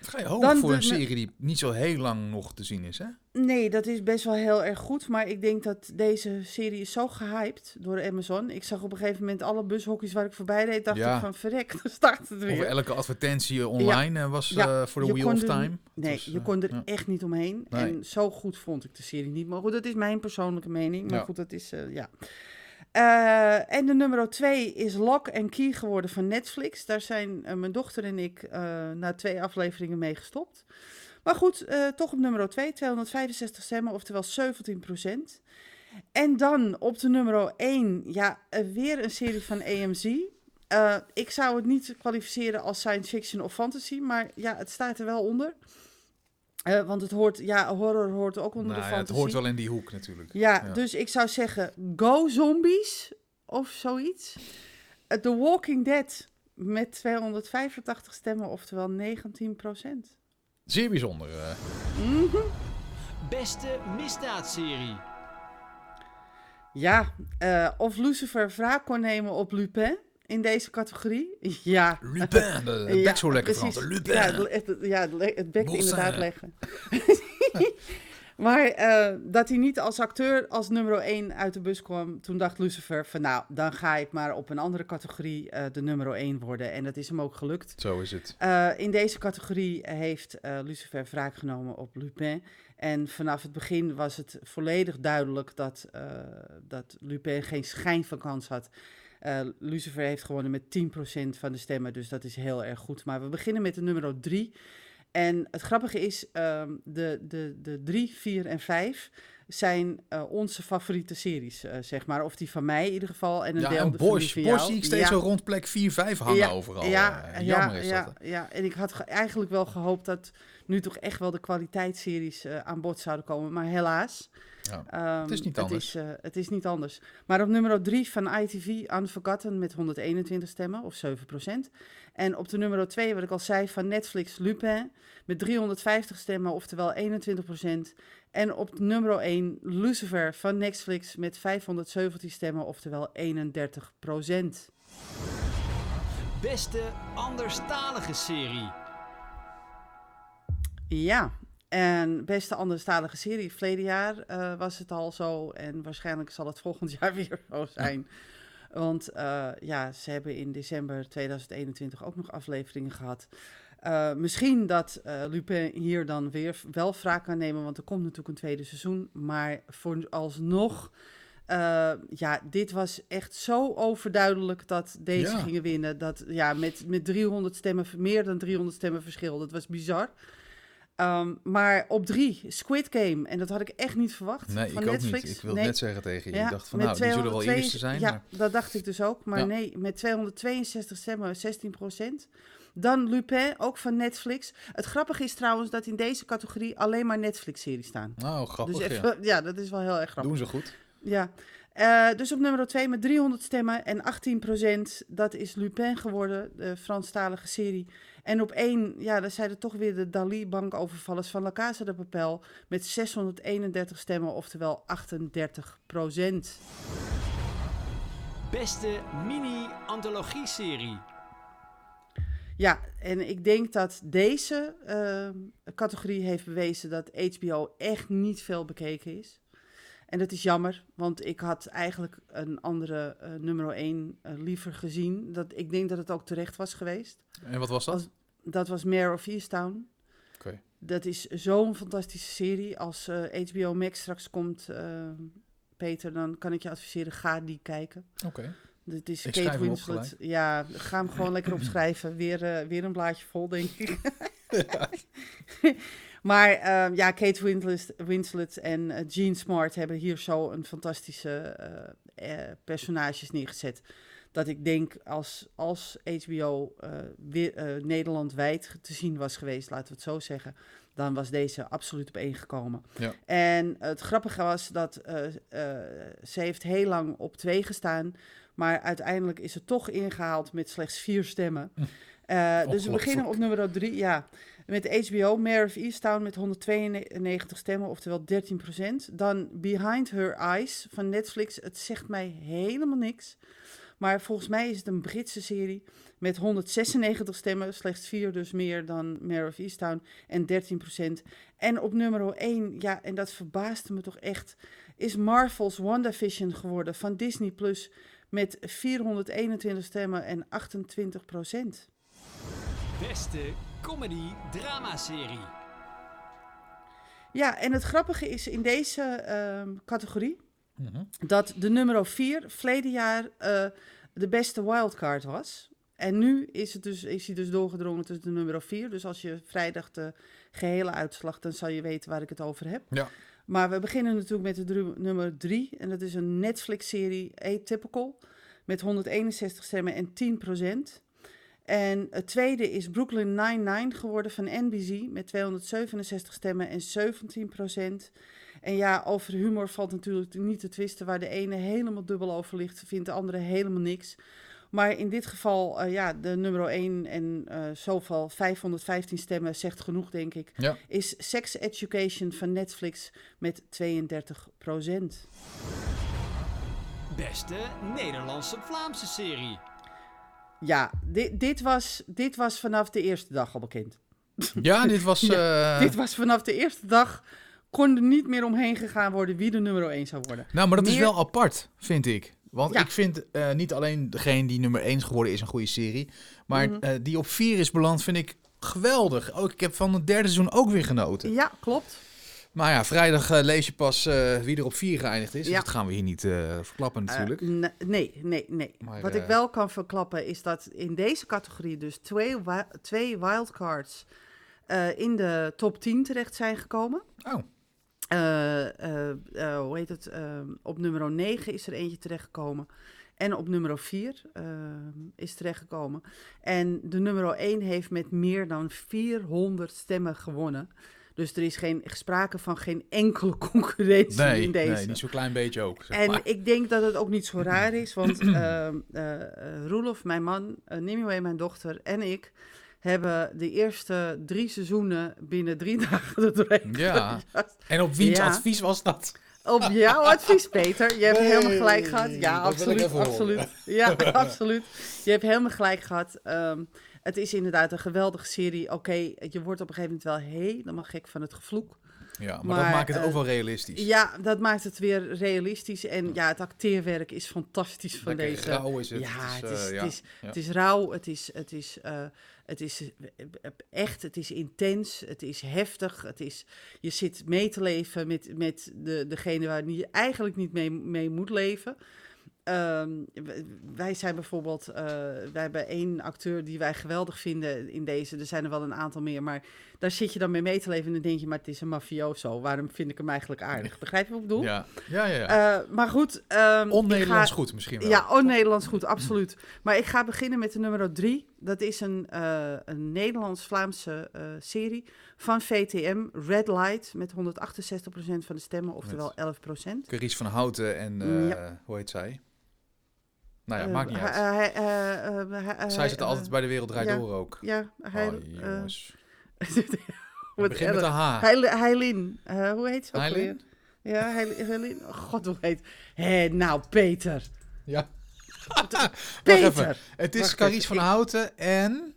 Speaker 2: Ga je hoog
Speaker 3: Dan
Speaker 2: voor een serie die niet zo heel lang nog te zien is, hè?
Speaker 3: Nee, dat is best wel heel erg goed. Maar ik denk dat deze serie is zo gehyped door Amazon. Ik zag op een gegeven moment alle bushokjes waar ik voorbij reed. Dacht
Speaker 2: Ja.
Speaker 3: ik van verrek, daar staat het
Speaker 2: Of
Speaker 3: weer.
Speaker 2: elke advertentie online eh, was eh, voor de Wheel of
Speaker 3: er-
Speaker 2: Time.
Speaker 3: Nee,
Speaker 2: Dus,
Speaker 3: je
Speaker 2: eh,
Speaker 3: kon er echt niet omheen.
Speaker 2: Nee.
Speaker 3: En zo goed vond ik de serie niet. Maar goed, dat is mijn persoonlijke mening. Maar goed, dat is, ja. Eh, en de nummer twee is Lock and Key geworden van Netflix. Daar zijn eh, mijn dochter en ik eh, na twee afleveringen mee gestopt. Maar goed, toch op nummer 2, 265 stemmen, oftewel 17 procent. En dan op de nummer 1, ja, weer een serie van AMC. Ik zou het niet kwalificeren als science fiction of fantasy, maar ja, het staat er wel onder. Eh, want het hoort, ja, horror hoort ook onder
Speaker 2: Nou
Speaker 3: de
Speaker 2: ja, het hoort wel in die hoek natuurlijk.
Speaker 3: Ja,
Speaker 2: Ja.
Speaker 3: dus ik zou zeggen Go Zombies of zoiets. Eh, The Walking Dead met 285 stemmen, oftewel 19 procent.
Speaker 2: Zeer bijzonder. eh.
Speaker 1: Beste misdaadserie.
Speaker 3: Ja, eh, of Lucifer wraak kon nemen op Lupin in deze categorie. Ja.
Speaker 2: Lupin, de,
Speaker 3: Ja,
Speaker 2: bek zo lekker
Speaker 3: precies.
Speaker 2: Frans. Lupin.
Speaker 3: Ja, het, ja, het bek inderdaad leggen. maar eh, dat hij niet als acteur als nummer 1 uit de bus kwam, toen dacht Lucifer van nou, dan ga ik maar op een andere categorie eh, de nummer 1 worden. En dat is hem ook gelukt.
Speaker 2: Zo is het.
Speaker 3: Eh, in deze categorie heeft Lucifer wraak genomen op Lupin. En vanaf het begin was het volledig duidelijk dat, dat Lupin geen schijn van kans had. Eh, Lucifer heeft gewonnen met 10% van de stemmen, dus dat is heel erg goed. Maar we beginnen met de nummer 3. En het grappige is, ehm, de, de, de 3, 4 en 5 zijn eh, onze favoriete series, eh, zeg maar. Of die van mij in ieder geval. En een
Speaker 2: Ja,
Speaker 3: deel
Speaker 2: en Bosch.
Speaker 3: van
Speaker 2: Bosch zie ik steeds
Speaker 3: Ja.
Speaker 2: zo rond plek 4, 5 hangen
Speaker 3: Ja,
Speaker 2: overal.
Speaker 3: Ja, ja,
Speaker 2: jammer is
Speaker 3: ja,
Speaker 2: dat.
Speaker 3: ja. En ik had ge- eigenlijk wel gehoopt dat nu toch echt wel de kwaliteitsseries aan bod zouden komen. Maar helaas.
Speaker 2: Ja.
Speaker 3: Ehm,
Speaker 2: Het is niet anders.
Speaker 3: is, eh, het is niet anders. Maar op nummer 3 van ITV Unforgotten met 121 stemmen, of 7% En op de nummer 2, wat ik al zei, van Netflix Lupin met 350 stemmen, oftewel 21 En op nummer 1 Lucifer van Netflix met 517 stemmen, oftewel 31%
Speaker 1: Beste anderstalige serie.
Speaker 3: Ja, en beste anderstalige serie. Verleden jaar eh, was het al zo en waarschijnlijk zal het volgend jaar weer zo zijn. Want eh, ja, ze hebben in december 2021 ook nog afleveringen gehad. Eh, misschien dat eh, Lupin hier dan weer wel wraak kan nemen, want er komt natuurlijk een tweede seizoen. Maar vooralsnog, eh ja, dit was echt zo overduidelijk dat deze
Speaker 2: Ja.
Speaker 3: gingen winnen. Dat, ja, met, met 300 stemmen, meer dan 300 stemmen verschil. Dat was bizar. Ehm, maar op drie, Squid Game. En dat had ik echt niet verwacht
Speaker 2: Nee,
Speaker 3: van
Speaker 2: ik ook
Speaker 3: Netflix.
Speaker 2: niet. Ik wilde
Speaker 3: Nee.
Speaker 2: net zeggen tegen je.
Speaker 3: Ja,
Speaker 2: ik dacht van nou, die zullen wel
Speaker 3: 202
Speaker 2: eerste zijn.
Speaker 3: Ja,
Speaker 2: maar...
Speaker 3: dat dacht ik dus ook. Maar
Speaker 2: Ja.
Speaker 3: nee, met 262 stemmen, 16 Dan Lupin, ook van Netflix. Het grappige is trouwens dat in deze categorie alleen maar Netflix-series staan.
Speaker 2: Nou, grappig
Speaker 3: dus
Speaker 2: ja.
Speaker 3: even, ja. dat is wel heel erg grappig.
Speaker 2: Doen ze goed.
Speaker 3: Ja. Eh, dus op nummer 2 met 300 stemmen en 18% dat is Lupin geworden, de Franstalige serie. En op 1, ja, daar zijn er toch weer de Dali-bankovervallers van La Casa de Papel met 631 stemmen, oftewel 38%
Speaker 1: Beste mini-antologie-serie.
Speaker 3: Ja, en ik denk dat deze eh, categorie heeft bewezen dat HBO echt niet veel bekeken is. En dat is jammer, want ik had eigenlijk een andere eh, nummer 1 liever gezien. Dat, ik denk dat het ook terecht was geweest.
Speaker 2: En wat was dat?
Speaker 3: Als- Dat was Mare of Easttown.
Speaker 2: Oké.
Speaker 3: Dat is zo'n fantastische serie. Als eh, HBO Max straks komt, eh, Peter, dan kan ik je adviseren, ga die kijken.
Speaker 2: Oké.
Speaker 3: Dit is
Speaker 2: Ik
Speaker 3: Kate Winslet. Ja, ga hem gewoon lekker opschrijven. Weer, eh, weer een blaadje vol, denk ik. maar ehm, ja, Kate Winslet, Winslet en eh, Gene Smart hebben hier zo een fantastische eh, eh, personages neergezet. Dat ik denk als, als HBO eh, weer, eh, Nederlandwijd te zien was geweest, laten we het zo zeggen, dan was deze absoluut op één gekomen.
Speaker 2: Ja.
Speaker 3: En het grappige was dat eh, eh, ze heeft heel lang op twee gestaan, maar uiteindelijk is het toch ingehaald met slechts vier stemmen.
Speaker 2: Hm.
Speaker 3: Eh, dus we beginnen op nummer drie, ja. Met HBO, Mare of Easttown met 192 stemmen, oftewel 13%. Dan Behind Her Eyes van Netflix. Het zegt mij helemaal niks. Maar volgens mij is het een Britse serie met 196 stemmen. Slechts vier dus meer dan Mare of Easttown en 13%. En op nummer 1, ja, en dat verbaasde me toch echt, is Marvel's WandaVision geworden van Disney Plus met 421 stemmen en 28%
Speaker 1: Beste comedy-drama-serie.
Speaker 3: Ja, en het grappige is in deze ehm, categorie
Speaker 2: Mhm.
Speaker 3: dat de nummer 4 verleden jaar eh, de beste wildcard was. En nu is, het dus, is hij dus doorgedrongen tot de nummer 4. Dus als je vrijdag de gehele uitslag, dan zal je weten waar ik het over heb.
Speaker 2: Ja.
Speaker 3: Maar we beginnen natuurlijk met de nummer 3. En dat is een Netflix-serie Atypical. Met 161 stemmen en 10%. En het tweede is Brooklyn Nine-Nine geworden van NBC. Met 267 stemmen en 17%. En ja, over humor valt natuurlijk niet te twisten. Waar de ene helemaal dubbel over ligt, vindt de andere helemaal niks. Maar in dit geval, eh, ja, de nummer 1 en eh, zoveel, 515 stemmen, zegt genoeg, denk ik.
Speaker 2: Ja.
Speaker 3: Is Sex Education van Netflix met 32%
Speaker 1: Beste Nederlandse-Vlaamse serie.
Speaker 3: Ja, dit, dit, was, dit was vanaf de eerste dag al bekend.
Speaker 2: Ja, dit was... eh,
Speaker 3: dit was vanaf de eerste dag, kon er niet meer omheen gegaan worden wie de nummer 1 zou worden.
Speaker 2: Nou, maar dat is wel apart, vind ik. Want
Speaker 3: Ja.
Speaker 2: ik vind eh, niet alleen degene die nummer 1 is geworden is een goede serie. Maar
Speaker 3: Mhm.
Speaker 2: eh, die op 4 is beland vind ik geweldig. Ook, ik heb van het derde seizoen ook weer genoten.
Speaker 3: Ja, klopt.
Speaker 2: Maar ja, vrijdag eh, lees je pas wie er op 4 geëindigd is.
Speaker 3: Ja.
Speaker 2: Dus dat gaan we hier niet verklappen natuurlijk.
Speaker 3: Ne- nee, nee, nee.
Speaker 2: Maar,
Speaker 3: Wat ik wel kan verklappen is dat in deze categorie dus twee, wi- twee wildcards in de top 10 terecht zijn gekomen.
Speaker 2: oh,
Speaker 3: hoe heet het? Ehm, op nummer 9 is er eentje terechtgekomen. En op nummer 4 ehm, is terechtgekomen. En de nummer 1 heeft met meer dan 400 stemmen gewonnen. Dus er is geen sprake van geen enkele concurrentie
Speaker 2: Nee,
Speaker 3: in deze.
Speaker 2: nee, niet zo'n klein beetje ook. Zeg
Speaker 3: En
Speaker 2: maar.
Speaker 3: ik denk dat het ook niet zo raar is, want eh, eh, Roelof, mijn man, uh, Nimue, mijn dochter en ik hebben de eerste drie seizoenen binnen drie dagen er doorheen
Speaker 2: Ja. En op wiens
Speaker 3: Ja.
Speaker 2: advies was dat?
Speaker 3: Op jouw advies, Peter. Je hebt
Speaker 2: Nee,
Speaker 3: helemaal gelijk gehad. Ja, absoluut, absoluut. Ja, absoluut. Je hebt helemaal gelijk gehad. Ehm, het is inderdaad een geweldige serie. Oké, je wordt op een gegeven moment wel helemaal gek van het gevloek.
Speaker 2: Ja, maar,
Speaker 3: Maar,
Speaker 2: dat maakt het
Speaker 3: eh,
Speaker 2: ook wel realistisch.
Speaker 3: Ja, dat maakt het weer realistisch. En ja, het acteerwerk is fantastisch van
Speaker 2: Lekker
Speaker 3: deze.
Speaker 2: rauw is het.
Speaker 3: ja, het is,
Speaker 2: eh,
Speaker 3: het, is,
Speaker 2: ja.
Speaker 3: het is rauw, het is, het is, eh, het is eh, echt, het is intens, het is heftig. Het is, je zit mee te leven met, met de, degene waar je eigenlijk niet mee, mee moet leven. Ehm, wij zijn bijvoorbeeld, eh, wij hebben één acteur die wij geweldig vinden in deze. Er zijn er wel een aantal meer, maar daar zit je dan mee mee te leven en dan denk je, maar het is een mafioso. Waarom vind ik hem eigenlijk aardig? Begrijp je wat ik bedoel?
Speaker 2: Ja, ja, ja. ja.
Speaker 3: Eh, maar goed. ik
Speaker 2: On-Nederlands
Speaker 3: ga-
Speaker 2: goed misschien wel.
Speaker 3: Ja, on-Nederlands goed, absoluut. Maar ik ga beginnen met de nummer drie. Dat is een, eh, een Nederlands-Vlaamse eh, serie van VTM, Red Light, met 168% van de stemmen, oftewel 11%.
Speaker 2: Carice van Houten en,
Speaker 3: Ja.
Speaker 2: hoe heet zij? Nou ja, maakt niet uit. zij zitten altijd bij de Wereld Draait
Speaker 3: ja.
Speaker 2: Door ook.
Speaker 3: Ja, hij...
Speaker 2: oh, jongens.
Speaker 3: Wat
Speaker 2: Begin met een H.
Speaker 3: Heil- Heilin. Eh, hoe heet ze ook
Speaker 2: Heilin?
Speaker 3: Ja, Heil- Heilin. Oh, God, hoe heet... Hé, nou, Peter.
Speaker 2: Ja.
Speaker 3: Peter.
Speaker 2: Wacht even. Het is
Speaker 3: even.
Speaker 2: van Houten en...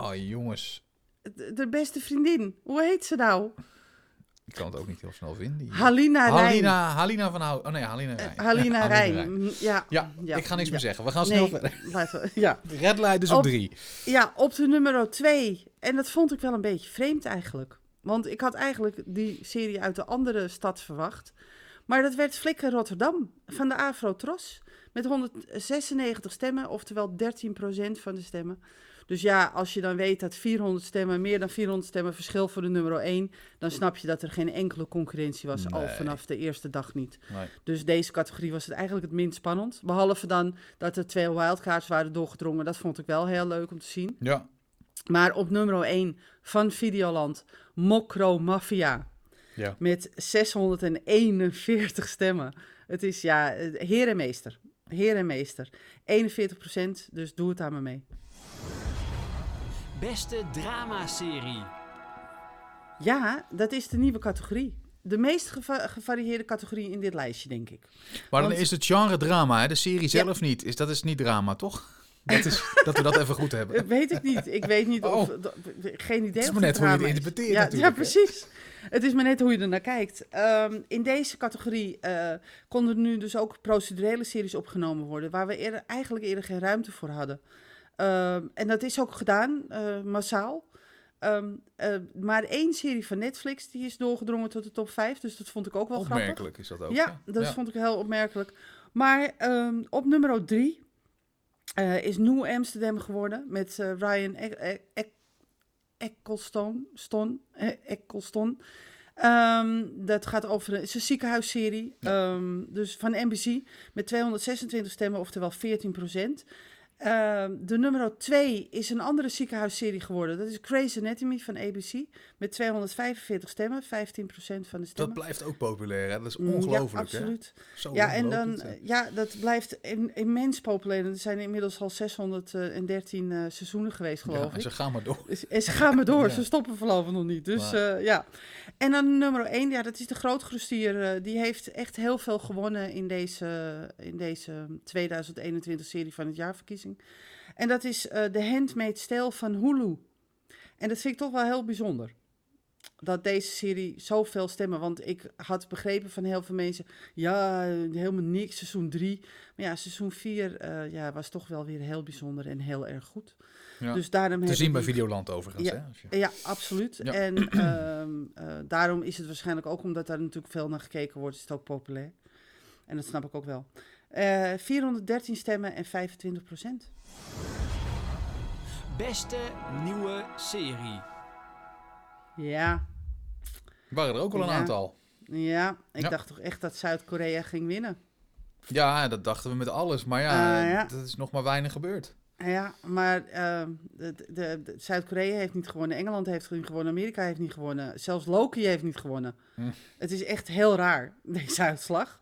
Speaker 2: Oh, jongens.
Speaker 3: De, de beste vriendin. Hoe heet ze nou?
Speaker 2: Ik kan het ook niet heel snel vinden. Die-
Speaker 3: Halina Rijn.
Speaker 2: Halina, Halina van Houten. Oh nee, Halina
Speaker 3: Eh,
Speaker 2: Rijn.
Speaker 3: Halina
Speaker 2: Ja,
Speaker 3: Rijn. Ja,
Speaker 2: Ja, ik ga niks
Speaker 3: ja.
Speaker 2: meer zeggen. We gaan snel
Speaker 3: Nee,
Speaker 2: verder.
Speaker 3: laten we- ja.
Speaker 2: Red Light is op
Speaker 3: Op-
Speaker 2: drie.
Speaker 3: ja, op de nummer 2. En dat vond ik wel een beetje vreemd eigenlijk. Want ik had eigenlijk die serie uit de andere stad verwacht. Maar dat werd Flikker Rotterdam van de Afro Tros. Met 196 stemmen, oftewel 13% van de stemmen. Dus ja, als je dan weet dat 400 stemmen, meer dan 400 stemmen verschil voor de nummer 1, dan snap je dat er geen enkele concurrentie was, al vanaf de eerste dag niet.
Speaker 2: Nee.
Speaker 3: Dus deze categorie was het eigenlijk het minst spannend. Behalve dan dat er twee wildcards waren doorgedrongen. Dat vond ik wel heel leuk om te zien.
Speaker 2: Ja.
Speaker 3: Maar op nummer 1 van Videoland, Mokro Mafia.
Speaker 2: Ja.
Speaker 3: Met 641 stemmen. Het is ja, heer en meester. Heer en meester. 41% dus doe het aan me mee.
Speaker 1: Beste dramaserie.
Speaker 3: Ja, dat is de nieuwe categorie. De meest geva- gevarieerde categorie in dit lijstje, denk ik.
Speaker 2: Maar dan
Speaker 3: Want-
Speaker 2: is het genre drama, hè? de serie zelf niet. Is, dat is niet drama, toch? Dat, is, dat we dat even goed hebben.
Speaker 3: Dat weet ik niet. Ik weet niet of...
Speaker 2: Oh.
Speaker 3: Geen idee.
Speaker 2: Het
Speaker 3: is
Speaker 2: maar net hoe je het interpreteert
Speaker 3: ja, ja, precies. Het is maar net hoe je er naar kijkt. Ehm, in deze categorie uh, konden nu dus ook procedurele series opgenomen worden... waar we eerder, eigenlijk eerder geen ruimte voor hadden. Ehm, en dat is ook gedaan, eh, massaal. Ehm, eh, maar één serie van Netflix die is doorgedrongen tot de top 5. Dus dat vond ik ook wel grappig.
Speaker 2: Opmerkelijk is dat ook.
Speaker 3: Ja, dat vond ik heel opmerkelijk. Maar op nummer 3 eh, is Nieuw Amsterdam geworden met eh, Ryan Eccleston. Ston, Eccleston. Dat gaat over een, een ziekenhuisserie. Ehm, dus van NBC. Met 226 stemmen, oftewel 14 procent. Ehm, de nummer 2 is een andere ziekenhuisserie geworden. Dat is Grey's Anatomy van ABC. Met 245 stemmen, 15% van de
Speaker 2: Dat
Speaker 3: stemmen.
Speaker 2: blijft ook populair, hè? Dat is
Speaker 3: Mm,
Speaker 2: ongelooflijk,
Speaker 3: ja,
Speaker 2: hè?
Speaker 3: absoluut.
Speaker 2: Zo
Speaker 3: Ja, en dan,
Speaker 2: hè?
Speaker 3: ja, dat blijft im- immens populair. Er zijn inmiddels al 613 eh, seizoenen geweest, geloof
Speaker 2: Ja, en
Speaker 3: ik.
Speaker 2: ze gaan maar door.
Speaker 3: En ze gaan maar door,
Speaker 2: Ja.
Speaker 3: ze stoppen voorlopig nog niet. Dus
Speaker 2: Maar-
Speaker 3: eh, ja. En dan nummer 1, ja, dat is de grootgroestier. eh die heeft echt heel veel gewonnen in deze, in deze 2021 serie van het jaarverkiezing. En dat is eh de Handmaid's Tale van Hulu. En dat vind ik toch wel heel bijzonder. Dat deze serie zoveel stemmen. Want ik had begrepen van heel veel mensen. Ja, helemaal niks. Seizoen 3. Maar ja, seizoen 4 ja, was toch wel weer heel bijzonder en heel erg goed.
Speaker 2: Ja.
Speaker 3: Dus daarom
Speaker 2: Te zien bij
Speaker 3: die-
Speaker 2: Videoland overigens,
Speaker 3: Ja.
Speaker 2: hè? Als je-
Speaker 3: ja, absoluut.
Speaker 2: Ja.
Speaker 3: En ehm, eh, daarom is het waarschijnlijk ook omdat daar natuurlijk veel naar gekeken wordt, is het ook populair. En dat snap ik ook wel. Eh 413 stemmen en 25 procent.
Speaker 1: Beste nieuwe serie.
Speaker 3: Ja,
Speaker 2: Waren er ook wel een
Speaker 3: Ja.
Speaker 2: aantal.
Speaker 3: Ja, ik
Speaker 2: Ja.
Speaker 3: dacht toch echt dat Zuid-Korea ging winnen.
Speaker 2: Ja, dat dachten we met alles. Maar ja,
Speaker 3: Ah, ja.
Speaker 2: dat is nog maar weinig gebeurd.
Speaker 3: Ja, maar ehm, de, de, de- Zuid-Korea heeft niet gewonnen, Engeland heeft niet gewonnen, Amerika heeft niet gewonnen, zelfs Loki heeft niet gewonnen.
Speaker 2: Hm.
Speaker 3: Het is echt heel raar, deze uitslag.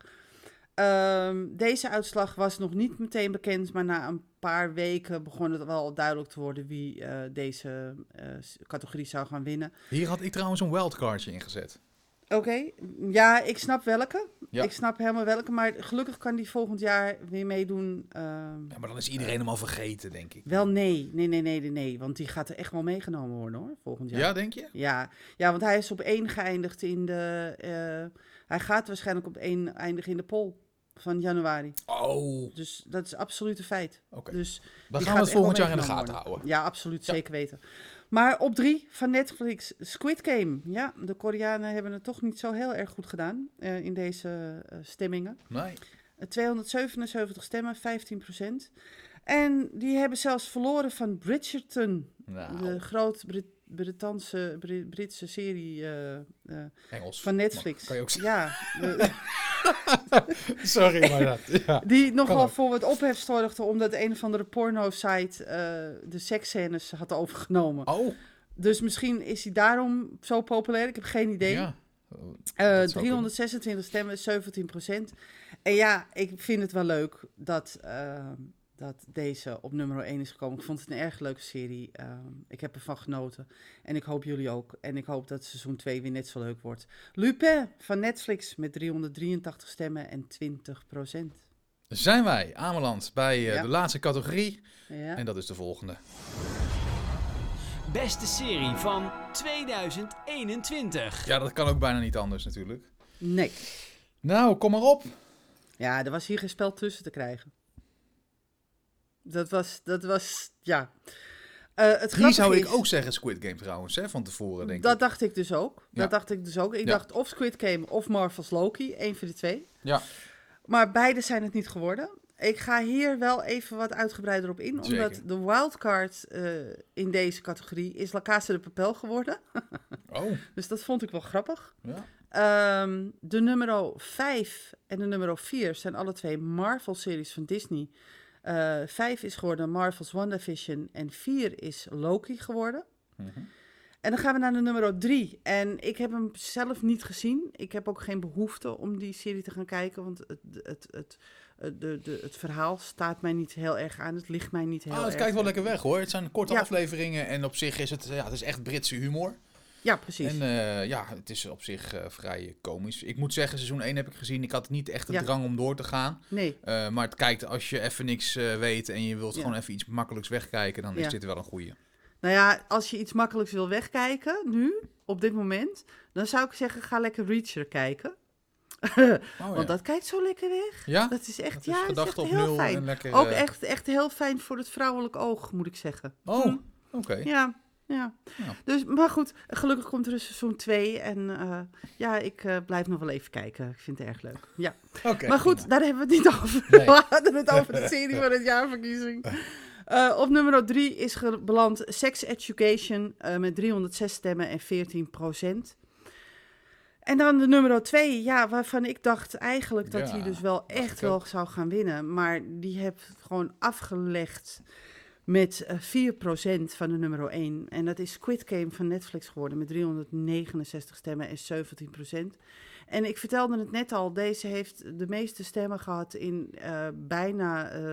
Speaker 3: Ehm, deze uitslag was nog niet meteen bekend, maar na een paar weken begon het wel duidelijk te worden wie eh, deze eh, categorie zou gaan winnen.
Speaker 2: Hier had ik trouwens een wildcardje ingezet.
Speaker 3: Oké, ja, ik snap welke.
Speaker 2: Ja.
Speaker 3: Ik snap helemaal welke, maar gelukkig kan die volgend jaar weer meedoen. ehm,
Speaker 2: Ja, maar dan is iedereen hem al vergeten, denk ik.
Speaker 3: wel nee, nee, nee, nee, nee, nee, want die gaat er echt wel meegenomen worden hoor, volgend jaar.
Speaker 2: Ja, denk je?
Speaker 3: Ja, ja, want hij is op één geëindigd in de. eh, hij gaat waarschijnlijk op één eindigen in de poll van januari.
Speaker 2: Oh,
Speaker 3: Dus dat is absoluut een feit.
Speaker 2: oké.
Speaker 3: Dus
Speaker 2: Dan gaan we het volgend jaar in de gaten
Speaker 3: worden.
Speaker 2: houden.
Speaker 3: Ja, absoluut,
Speaker 2: Ja.
Speaker 3: zeker weten. Maar op drie van Netflix, Squid Game. Ja, de Koreanen hebben het toch niet zo heel erg goed gedaan eh, in deze eh, stemmingen.
Speaker 2: Nee.
Speaker 3: Eh, 277 stemmen, 15% En die hebben zelfs verloren van Bridgerton,
Speaker 2: Nou,
Speaker 3: de groot-Brittanse Britse serie eh, eh,
Speaker 2: Engels.
Speaker 3: van Netflix.
Speaker 2: Kan je ook zeggen.
Speaker 3: Ja,
Speaker 2: Sorry, maar dat. Ja.
Speaker 3: die nogal voor wat ophef zorgde omdat een of andere porno-site eh, de seksscènes had overgenomen.
Speaker 2: Oh,
Speaker 3: Dus misschien is hij daarom zo populair, ik heb geen idee.
Speaker 2: ja.
Speaker 3: Eh,
Speaker 2: dat zou
Speaker 3: 326 stemmen, 17% En ja, ik vind het wel leuk dat, eh, dat deze op nummer 1 is gekomen. Ik vond het een erg leuke serie. Eh, ik heb ervan genoten. En ik hoop jullie ook. En ik hoop dat seizoen 2 weer net zo leuk wordt. Lupin van Netflix met 383 stemmen en 20%
Speaker 2: Zijn wij aanbeland bij eh,
Speaker 3: Ja.
Speaker 2: de laatste categorie.
Speaker 3: Ja.
Speaker 2: En dat is de volgende.
Speaker 1: Beste serie van 2021.
Speaker 2: Ja, dat kan ook bijna niet anders natuurlijk.
Speaker 3: Nee.
Speaker 2: Nou, kom maar op.
Speaker 3: Ja, er was hier geen spel tussen te krijgen. Dat was, dat was, ja. Eh, het grappige
Speaker 2: zou ik
Speaker 3: is-
Speaker 2: ook zeggen Squid Game trouwens, hè, van tevoren denk
Speaker 3: dat
Speaker 2: ik.
Speaker 3: dacht ik dus ook.
Speaker 2: Ja.
Speaker 3: Dat dacht ik dus ook. Ik
Speaker 2: Ja.
Speaker 3: dacht of Squid Game of Marvel's Loki. één van de twee.
Speaker 2: Ja,
Speaker 3: Maar beide zijn het niet geworden. Ik ga hier wel even wat uitgebreider op in.
Speaker 2: Zeker.
Speaker 3: Omdat de wildcard eh, in deze categorie is La Casa de Papel geworden.
Speaker 2: oh,
Speaker 3: Dus dat vond ik wel grappig.
Speaker 2: ja.
Speaker 3: Ehm, de nummer 5 en de nummer 4 zijn alle twee Marvel-series van Disney. Eh 5 is geworden Marvel's WandaVision en 4 is Loki geworden.
Speaker 2: Mhm.
Speaker 3: En dan gaan we naar de nummer 3. En ik heb hem zelf niet gezien. Ik heb ook geen behoefte om die serie te gaan kijken. Want het, het, het, het, de, de, het verhaal staat mij niet heel erg aan. Het ligt mij niet heel
Speaker 2: Ah, het
Speaker 3: erg.
Speaker 2: kijkt wel lekker weg hoor. Het zijn korte
Speaker 3: Ja.
Speaker 2: afleveringen en op zich is het, ja, het is echt Britse humor.
Speaker 3: Ja, precies.
Speaker 2: En eh, ja, het is op zich eh, vrij komisch. Ik moet zeggen, seizoen 1 heb ik gezien. Ik had niet echt de
Speaker 3: Ja.
Speaker 2: drang om door te gaan.
Speaker 3: nee,
Speaker 2: Eh, maar het kijkt als je even niks weet en je wilt
Speaker 3: Ja.
Speaker 2: gewoon even iets makkelijks wegkijken, dan is dit wel een goeie.
Speaker 3: nou ja, als je iets makkelijks wil wegkijken, nu, op dit moment, dan zou ik zeggen, ga lekker Reacher kijken.
Speaker 2: Oh,
Speaker 3: Want dat kijkt zo lekker weg.
Speaker 2: ja?
Speaker 3: Dat is echt,
Speaker 2: Dat
Speaker 3: ja, is echt
Speaker 2: op
Speaker 3: heel
Speaker 2: nul
Speaker 3: fijn.
Speaker 2: en lekker...
Speaker 3: Ook echt, echt heel fijn voor het vrouwelijk oog, moet ik zeggen.
Speaker 2: Oh,
Speaker 3: Hm.
Speaker 2: oké.
Speaker 3: Ja, ja.
Speaker 2: Ja.
Speaker 3: Dus, maar goed, gelukkig komt er een seizoen 2. En eh, ja, ik eh, blijf nog wel even kijken. Ik vind het erg leuk. Ja.
Speaker 2: Oké,
Speaker 3: maar goed,
Speaker 2: prima.
Speaker 3: daar hebben we het niet over.
Speaker 2: Nee.
Speaker 3: We hadden het over de serie van het jaarverkiezing. Eh, op nummer 3 is beland Sex Education met 306 stemmen en 14 procent. En dan de nummer 2, ja, waarvan ik dacht eigenlijk dat
Speaker 2: Ja,
Speaker 3: hij dus wel echt wel zou gaan winnen. Maar die heeft gewoon afgelegd met eh 4% van de nummer 1. En dat is Squid Game van Netflix geworden met 369 stemmen en 17%. En ik vertelde het net al, deze heeft de meeste stemmen gehad in eh, bijna eh,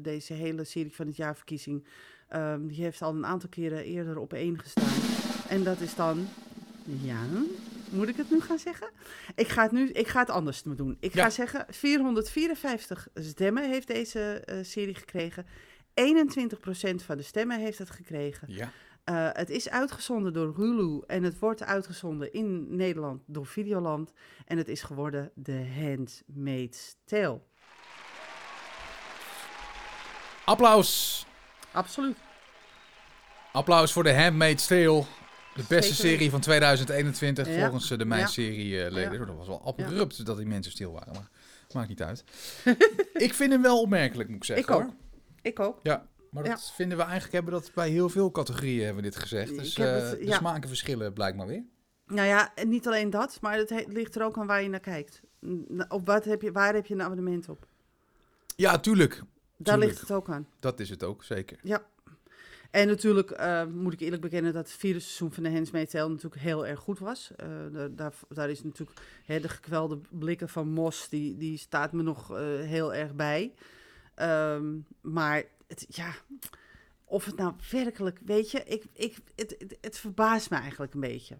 Speaker 3: deze hele serie van het jaarverkiezing. Ehm, die heeft al een aantal keren eerder op één gestaan. En dat is dan, ja, moet ik het nu gaan zeggen? Ik ga het nu, ik ga het anders doen. Ik
Speaker 2: Ja.
Speaker 3: ga zeggen, 454 stemmen heeft deze eh, serie gekregen. 21% van de stemmen heeft het gekregen.
Speaker 2: Ja,
Speaker 3: Eh, het is uitgezonden door Hulu en het wordt uitgezonden in Nederland door Videoland. En het is geworden The Handmaid's Tale.
Speaker 2: applaus.
Speaker 3: Absoluut.
Speaker 2: Applaus voor de Handmaid's Tale. De beste
Speaker 3: Zeker.
Speaker 2: serie van 2021
Speaker 3: Ja.
Speaker 2: volgens eh, de Mijn. Serie eh, leden.
Speaker 3: Ja.
Speaker 2: Dat was wel abrupt dat die mensen stil waren, maar maakt niet uit. ik vind hem wel opmerkelijk, moet ik zeggen.
Speaker 3: Ik ook.
Speaker 2: Hoor.
Speaker 3: Ik ook.
Speaker 2: Ja, maar dat vinden we eigenlijk, hebben dat bij heel veel categorieën hebben we dit gezegd. Dus eh, de
Speaker 3: ja.
Speaker 2: smaken verschillen blijkbaar weer.
Speaker 3: Nou ja, en niet alleen dat, maar het he- ligt er ook aan waar je naar kijkt. Op wat heb je, waar heb je een abonnement op?
Speaker 2: Ja, tuurlijk.
Speaker 3: Daar ligt het ook aan.
Speaker 2: Dat is het ook, zeker.
Speaker 3: En natuurlijk eh, moet ik eerlijk bekennen dat het vierde seizoen van de Handmaid's Tale natuurlijk heel erg goed was. Eh, da- daar, daar is natuurlijk hè, de gekwelde blikken van Mos, die, die staat me nog heel erg bij. Ehm, maar het, ja, of het nou werkelijk, weet je, ik, ik, het, het, het verbaast me eigenlijk een beetje.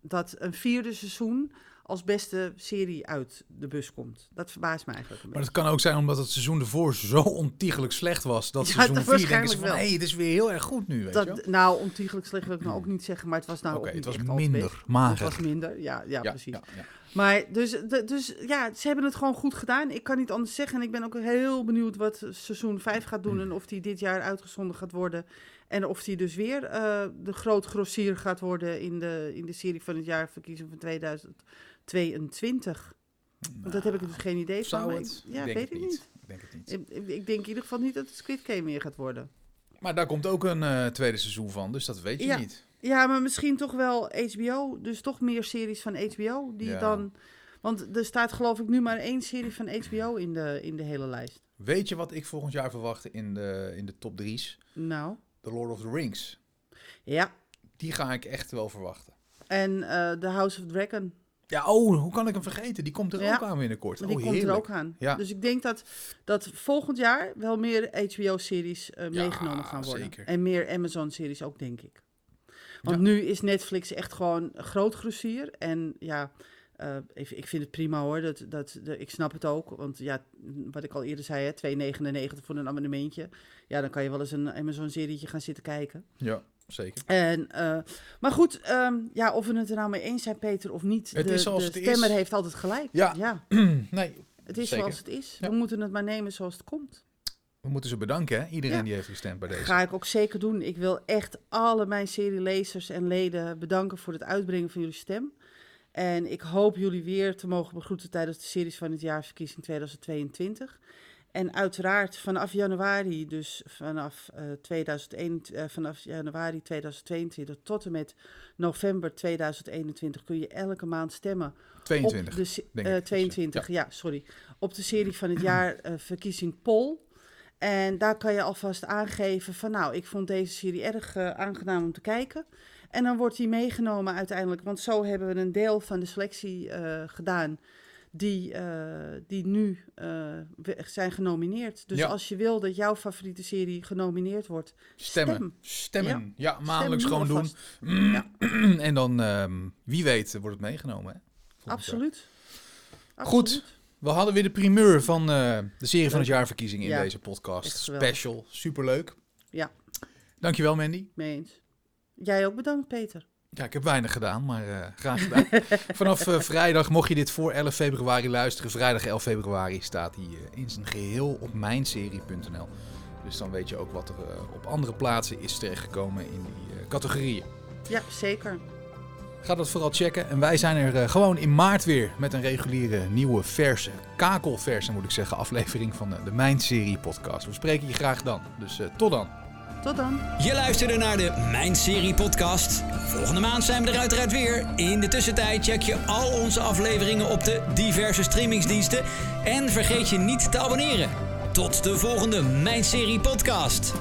Speaker 3: Dat een vierde seizoen als beste serie uit de bus komt. Dat verbaast me eigenlijk een
Speaker 2: Maar
Speaker 3: beetje.
Speaker 2: het kan ook zijn omdat het seizoen ervoor zo ontiegelijk slecht was. Dat
Speaker 3: Ja,
Speaker 2: seizoen 4 denken ze van, hé, hey, het is weer heel erg goed nu, weet je?
Speaker 3: Dat, nou, ontiegelijk slecht wil ik nou ook niet zeggen, maar het was nou ook niet
Speaker 2: het was minder, mager.
Speaker 3: Het was minder, ja, ja, precies.
Speaker 2: Ja, ja.
Speaker 3: Maar dus, dus ja, ze hebben het gewoon goed gedaan. Ik kan niet anders zeggen. En ik ben ook heel benieuwd wat seizoen 5 gaat doen. En of die dit jaar uitgezonden gaat worden. En of die dus weer eh, de groot grossier gaat worden in de, in de serie van het jaar verkiezing van 2022. Want dat heb ik dus geen idee van.
Speaker 2: Zou
Speaker 3: maar
Speaker 2: het?
Speaker 3: ik- ja,
Speaker 2: ik
Speaker 3: weet ik niet.
Speaker 2: Ik denk het niet.
Speaker 3: Ik, ik- ik denk in ieder geval niet dat het Squid Game meer gaat worden.
Speaker 2: Maar daar komt ook een eh, tweede seizoen van, dus dat weet je
Speaker 3: Ja.
Speaker 2: niet.
Speaker 3: Ja, maar misschien toch wel HBO. Dus toch meer series van HBO. Die
Speaker 2: Ja.
Speaker 3: dan. Want er staat geloof ik nu maar één serie van HBO in de, in de hele lijst.
Speaker 2: Weet je wat ik volgend jaar verwacht in de, in de top drie's?
Speaker 3: Nou,
Speaker 2: The Lord of the Rings.
Speaker 3: ja.
Speaker 2: Die ga ik echt wel verwachten.
Speaker 3: En eh The House of Dragon.
Speaker 2: Ja, oh, hoe kan ik hem vergeten? Die komt er
Speaker 3: Ja.
Speaker 2: ook aan binnenkort.
Speaker 3: Die
Speaker 2: oh,
Speaker 3: komt er ook aan.
Speaker 2: Ja.
Speaker 3: Dus ik denk dat, dat volgend jaar wel meer HBO-series eh, meegenomen gaan worden.
Speaker 2: zeker.
Speaker 3: En meer Amazon-series ook, denk ik. Want
Speaker 2: Ja.
Speaker 3: nu is Netflix echt gewoon groot grossier. En ja, eh, ik, ik vind het prima hoor. Dat, dat, de, ik snap het ook. Want ja, wat ik al eerder zei, hè, 2,99 voor een abonnementje. Ja, dan kan je wel eens een Amazon-serietje gaan zitten kijken.
Speaker 2: Ja, zeker.
Speaker 3: En, eh, maar goed, ehm, ja, of we het er nou mee eens zijn, Peter, of niet.
Speaker 2: Het
Speaker 3: de,
Speaker 2: is zoals
Speaker 3: de
Speaker 2: het is.
Speaker 3: stemmer heeft altijd gelijk.
Speaker 2: Ja.
Speaker 3: ja
Speaker 2: nee,
Speaker 3: het is
Speaker 2: Zeker.
Speaker 3: zoals het is.
Speaker 2: Ja.
Speaker 3: We moeten het maar nemen zoals het komt.
Speaker 2: We moeten ze bedanken, hè? Iedereen
Speaker 3: Ja.
Speaker 2: die heeft gestemd bij deze.
Speaker 3: Ga ik ook zeker doen. Ik wil echt alle mijn serielezers en leden bedanken voor het uitbrengen van jullie stem. En ik hoop jullie weer te mogen begroeten tijdens de series van het jaarsverkiezing 2022. En uiteraard vanaf januari, dus vanaf, eh 2021, eh, vanaf januari 2022 tot en met november 2021 kun je elke maand stemmen
Speaker 2: 22.
Speaker 3: op de, se-
Speaker 2: denk
Speaker 3: eh,
Speaker 2: ik.
Speaker 3: 22, ja. sorry. Op de serie van het jaar verkiezing Poll. En daar kan je alvast aangeven van nou, ik vond deze serie erg eh, aangenaam om te kijken. En dan wordt die meegenomen uiteindelijk, want zo hebben we een deel van de selectie eh, gedaan die, eh, die nu zijn genomineerd. Dus
Speaker 2: Ja.
Speaker 3: als je wil dat jouw favoriete serie genomineerd wordt,
Speaker 2: Stemmen.
Speaker 3: stem.
Speaker 2: Stemmen. Ja, maandelijks gewoon doen.
Speaker 3: Ja.
Speaker 2: en dan, ehm, wie weet, wordt het meegenomen, hè? Jaar.
Speaker 3: Absoluut.
Speaker 2: Goed. We hadden weer de primeur van eh, de serie van het jaarverkiezing in
Speaker 3: Ja,
Speaker 2: deze podcast. Special. Superleuk.
Speaker 3: Ja.
Speaker 2: Dankjewel, Mandy.
Speaker 3: Mee eens. Jij ook bedankt, Peter.
Speaker 2: Ja, ik heb weinig gedaan, maar eh, graag gedaan. Vanaf eh, vrijdag, mocht je dit voor 11 februari luisteren, vrijdag 11 februari staat hij in zijn geheel op mijnserie.nl. Dus dan weet je ook wat er op andere plaatsen is terechtgekomen in die categorieën.
Speaker 3: Ja, zeker.
Speaker 2: Ga dat vooral checken. En wij zijn er eh, gewoon in maart weer met een reguliere, nieuwe, verse, kakelverse moet ik zeggen, aflevering van de Mijn Serie podcast. We spreken je graag dan. Dus eh, tot dan.
Speaker 3: Tot dan.
Speaker 1: Je luisterde naar de Mijn Serie podcast. Volgende maand zijn we er uiteraard weer. In de tussentijd check je al onze afleveringen op de diverse streamingsdiensten. En vergeet je niet te abonneren. Tot de volgende Mijn Serie podcast.